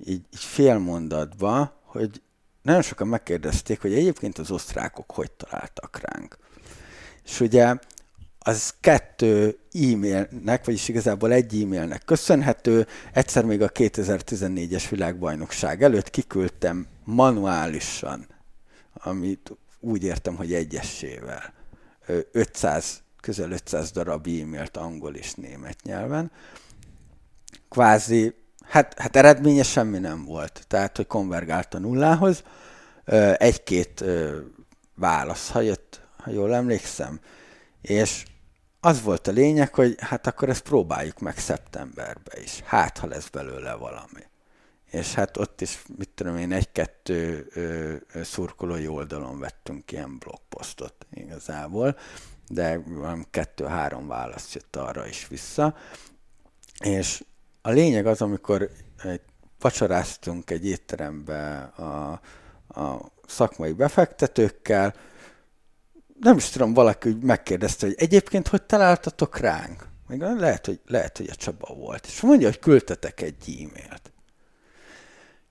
így, így fél mondatba, hogy nagyon sokan megkérdezték, hogy egyébként az osztrákok hogy találtak ránk. És ugye az kettő e-mailnek, vagyis igazából egy e-mailnek köszönhető. Egyszer még a 2014-es világbajnokság előtt kiküldtem manuálisan, amit úgy értem, hogy egyesével, 500, közel 500 darab e-mailt angol és német nyelven, kvázi, hát, hát eredménye semmi nem volt, tehát hogy konvergált a nullához. Egy-két válasz, ha jött, ha jól emlékszem, és az volt a lényeg, hogy hát akkor ezt próbáljuk meg szeptemberbe is. Hát, ha lesz belőle valami. És hát ott is, mit tudom én, egy-kettő szurkolói oldalon vettünk ilyen blogposztot igazából, de kettő-három válasz jött arra is vissza. És a lényeg az, amikor vacsoráztunk egy étterembe a, a szakmai befektetőkkel, nem is tudom, valaki megkérdezte, hogy egyébként hogy találtatok ránk? Még lehet, hogy, lehet, hogy a Csaba volt. És mondja, hogy küldtetek egy e-mailt.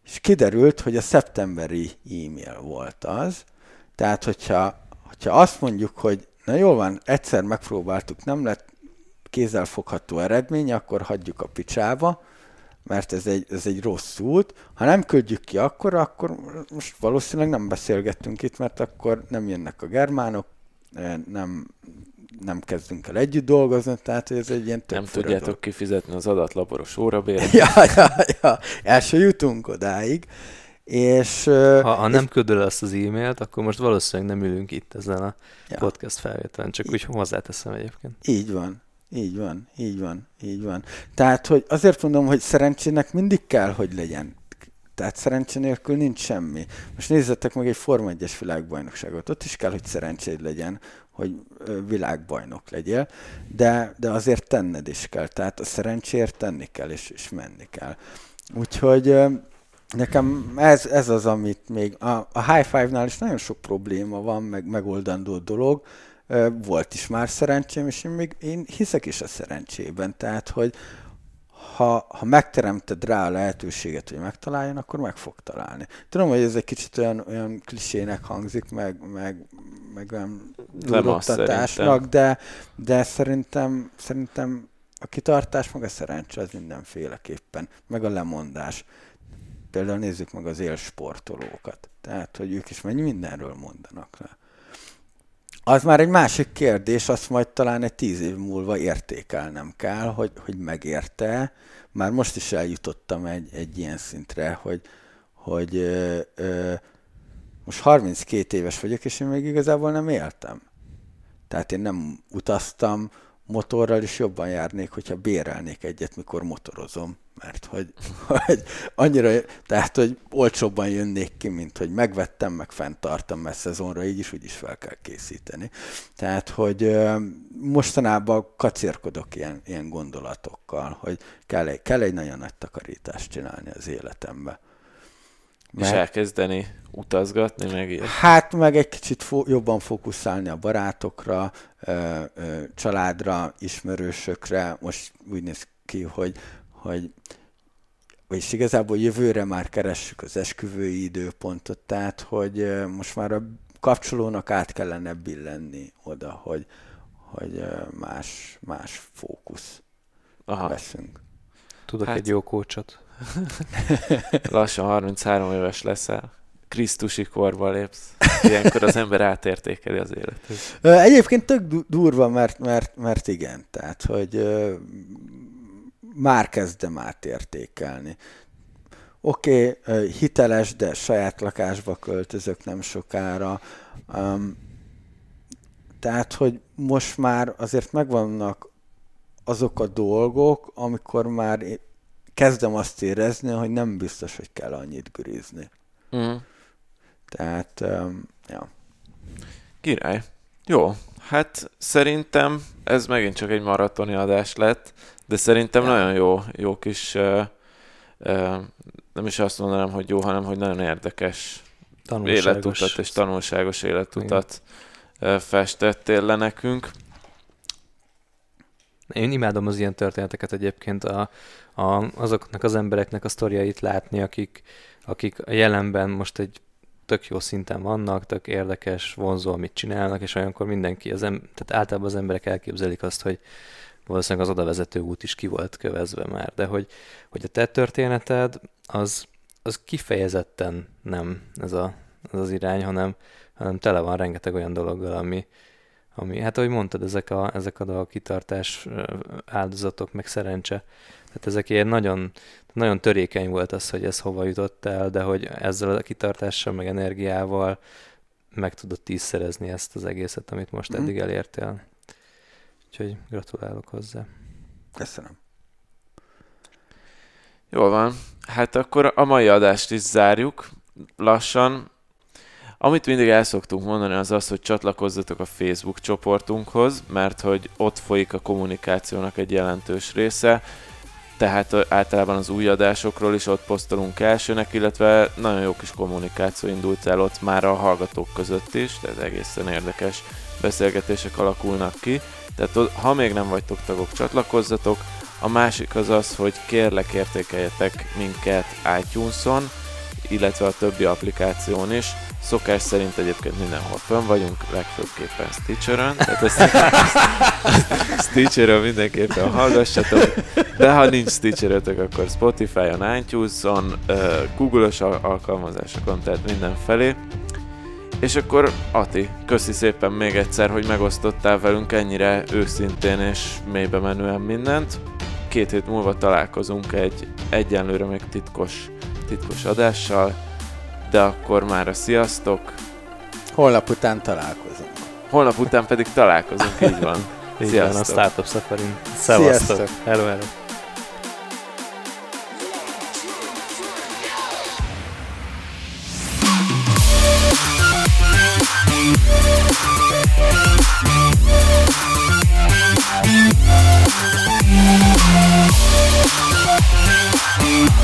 És kiderült, hogy a szeptemberi e-mail volt az. Tehát, hogyha, hogyha azt mondjuk, hogy na jól van, egyszer megpróbáltuk, nem lett kézzelfogható eredmény, akkor hagyjuk a picsába, mert ez egy, ez egy rossz út. Ha nem küldjük ki akkor, akkor most valószínűleg nem beszélgettünk itt, mert akkor nem jönnek a germánok, eh, nem, nem kezdünk el együtt dolgozni, tehát ez egy ilyen Nem tudjátok dolog. kifizetni az adatlaboros órabért. ja, ja, ja, el se jutunk odáig. És, ha, ha nem küldöl azt az e-mailt, akkor most valószínűleg nem ülünk itt ezen a ja. podcast felvételen, csak úgy hozzáteszem egyébként. Így van. Így van, így van, így van. Tehát, hogy azért mondom, hogy szerencsének mindig kell, hogy legyen. Tehát szerencse nélkül nincs semmi. Most nézzetek meg egy Forma 1-es világbajnokságot. Ott is kell, hogy szerencséd legyen, hogy világbajnok legyél, de, de azért tenned is kell, tehát a szerencséért tenni kell, és, és menni kell. Úgyhogy nekem ez, ez az, amit még a, a High Five-nál is nagyon sok probléma van, meg megoldandó dolog, volt is már szerencsém, és én még én hiszek is a szerencsében, tehát, hogy ha, ha megteremted rá a lehetőséget, hogy megtaláljon, akkor meg fog találni. Tudom, hogy ez egy kicsit olyan, olyan klisének hangzik, meg, meg, meg olyan durottatásnak, de, de szerintem, szerintem a kitartás, meg a szerencse az mindenféleképpen, meg a lemondás. Például nézzük meg az élsportolókat. Tehát, hogy ők is mennyi mindenről mondanak le. Az már egy másik kérdés, azt majd talán egy tíz év múlva értékelnem kell, hogy, hogy megérte. Már most is eljutottam egy, egy ilyen szintre, hogy, hogy ö, ö, most 32 éves vagyok, és én még igazából nem éltem. Tehát én nem utaztam, motorral is jobban járnék, hogyha bérelnék egyet, mikor motorozom, mert hogy, *laughs* hogy annyira, tehát, hogy olcsóbban jönnék ki, mint hogy megvettem, meg fenntartam, mert szezonra így is, úgy is fel kell készíteni. Tehát, hogy mostanában kacérkodok ilyen, ilyen gondolatokkal, hogy kell egy, kell egy nagyon nagy takarítást csinálni az életembe. Mert, és elkezdeni utazgatni, meg ilyet. Hát, meg egy kicsit fo- jobban fókuszálni a barátokra, ö, ö, családra, ismerősökre. Most úgy néz ki, hogy, hogy vagyis igazából jövőre már keressük az esküvői időpontot, tehát hogy most már a kapcsolónak át kellene billenni oda, hogy, hogy más, más fókusz Aha. veszünk. Tudok hát, egy jó kócsot. *laughs* Lassan 33 éves leszel. Krisztusi korba lépsz. Ilyenkor az ember átértékeli az életet. Egyébként tök durva, mert, mert, mert igen, tehát, hogy már kezdem átértékelni. Oké, okay, hiteles, de saját lakásba költözök nem sokára. Tehát, hogy most már azért megvannak azok a dolgok, amikor már kezdem azt érezni, hogy nem biztos, hogy kell annyit gürizni. Mm. Tehát, um, ja. Király. Jó, hát szerintem ez megint csak egy maratoni adás lett, de szerintem ja. nagyon jó, jó kis, uh, uh, nem is azt mondanám, hogy jó, hanem hogy nagyon érdekes életutat és tanulságos életutat Igen. festettél le nekünk. Én imádom az ilyen történeteket egyébként, a, a, azoknak az embereknek a sztoriait látni, akik, akik a jelenben most egy tök jó szinten vannak, tök érdekes, vonzó, amit csinálnak, és olyankor mindenki, az em- tehát általában az emberek elképzelik azt, hogy valószínűleg az odavezető út is ki volt kövezve már, de hogy, hogy a te történeted az, az kifejezetten nem ez, a, ez az irány, hanem, hanem tele van rengeteg olyan dologgal, ami, ami hát ahogy mondtad, ezek a, ezek a dolgok, kitartás, áldozatok, meg szerencse, tehát ezek ilyen nagyon, nagyon törékeny volt az, hogy ez hova jutott el, de hogy ezzel a kitartással, meg energiával meg tudod tízszerezni ezt az egészet, amit most mm. eddig elértél. Úgyhogy gratulálok hozzá. Köszönöm. Jól van. Hát akkor a mai adást is zárjuk lassan. Amit mindig el szoktunk mondani az az, hogy csatlakozzatok a Facebook csoportunkhoz, mert hogy ott folyik a kommunikációnak egy jelentős része tehát általában az új adásokról is ott posztolunk elsőnek, illetve nagyon jó kis kommunikáció indult el ott már a hallgatók között is, tehát egészen érdekes beszélgetések alakulnak ki. Tehát ha még nem vagytok tagok, csatlakozzatok. A másik az az, hogy kérlek értékeljetek minket iTunes-on, illetve a többi applikáción is. Szokás szerint egyébként mindenhol fönn vagyunk, legfőbbképpen Stitcher-ön, tehát ezt, *laughs* Stitcher-ön mindenképpen hallgassatok, de ha nincs stitcher akkor Spotify-on, iTunes-on, Google-os alkalmazásokon, tehát mindenfelé. És akkor Ati, köszi szépen még egyszer, hogy megosztottál velünk ennyire őszintén és mélybe menően mindent. Két hét múlva találkozunk egy egyenlőre még titkos, titkos adással, de akkor már a sziasztok! Holnap után találkozunk. Holnap után pedig találkozunk, így van. *laughs* így sziasztok. van, a Startup Safari. Szevasztok! Sziasztok. Hello, hello. We'll. Yeah.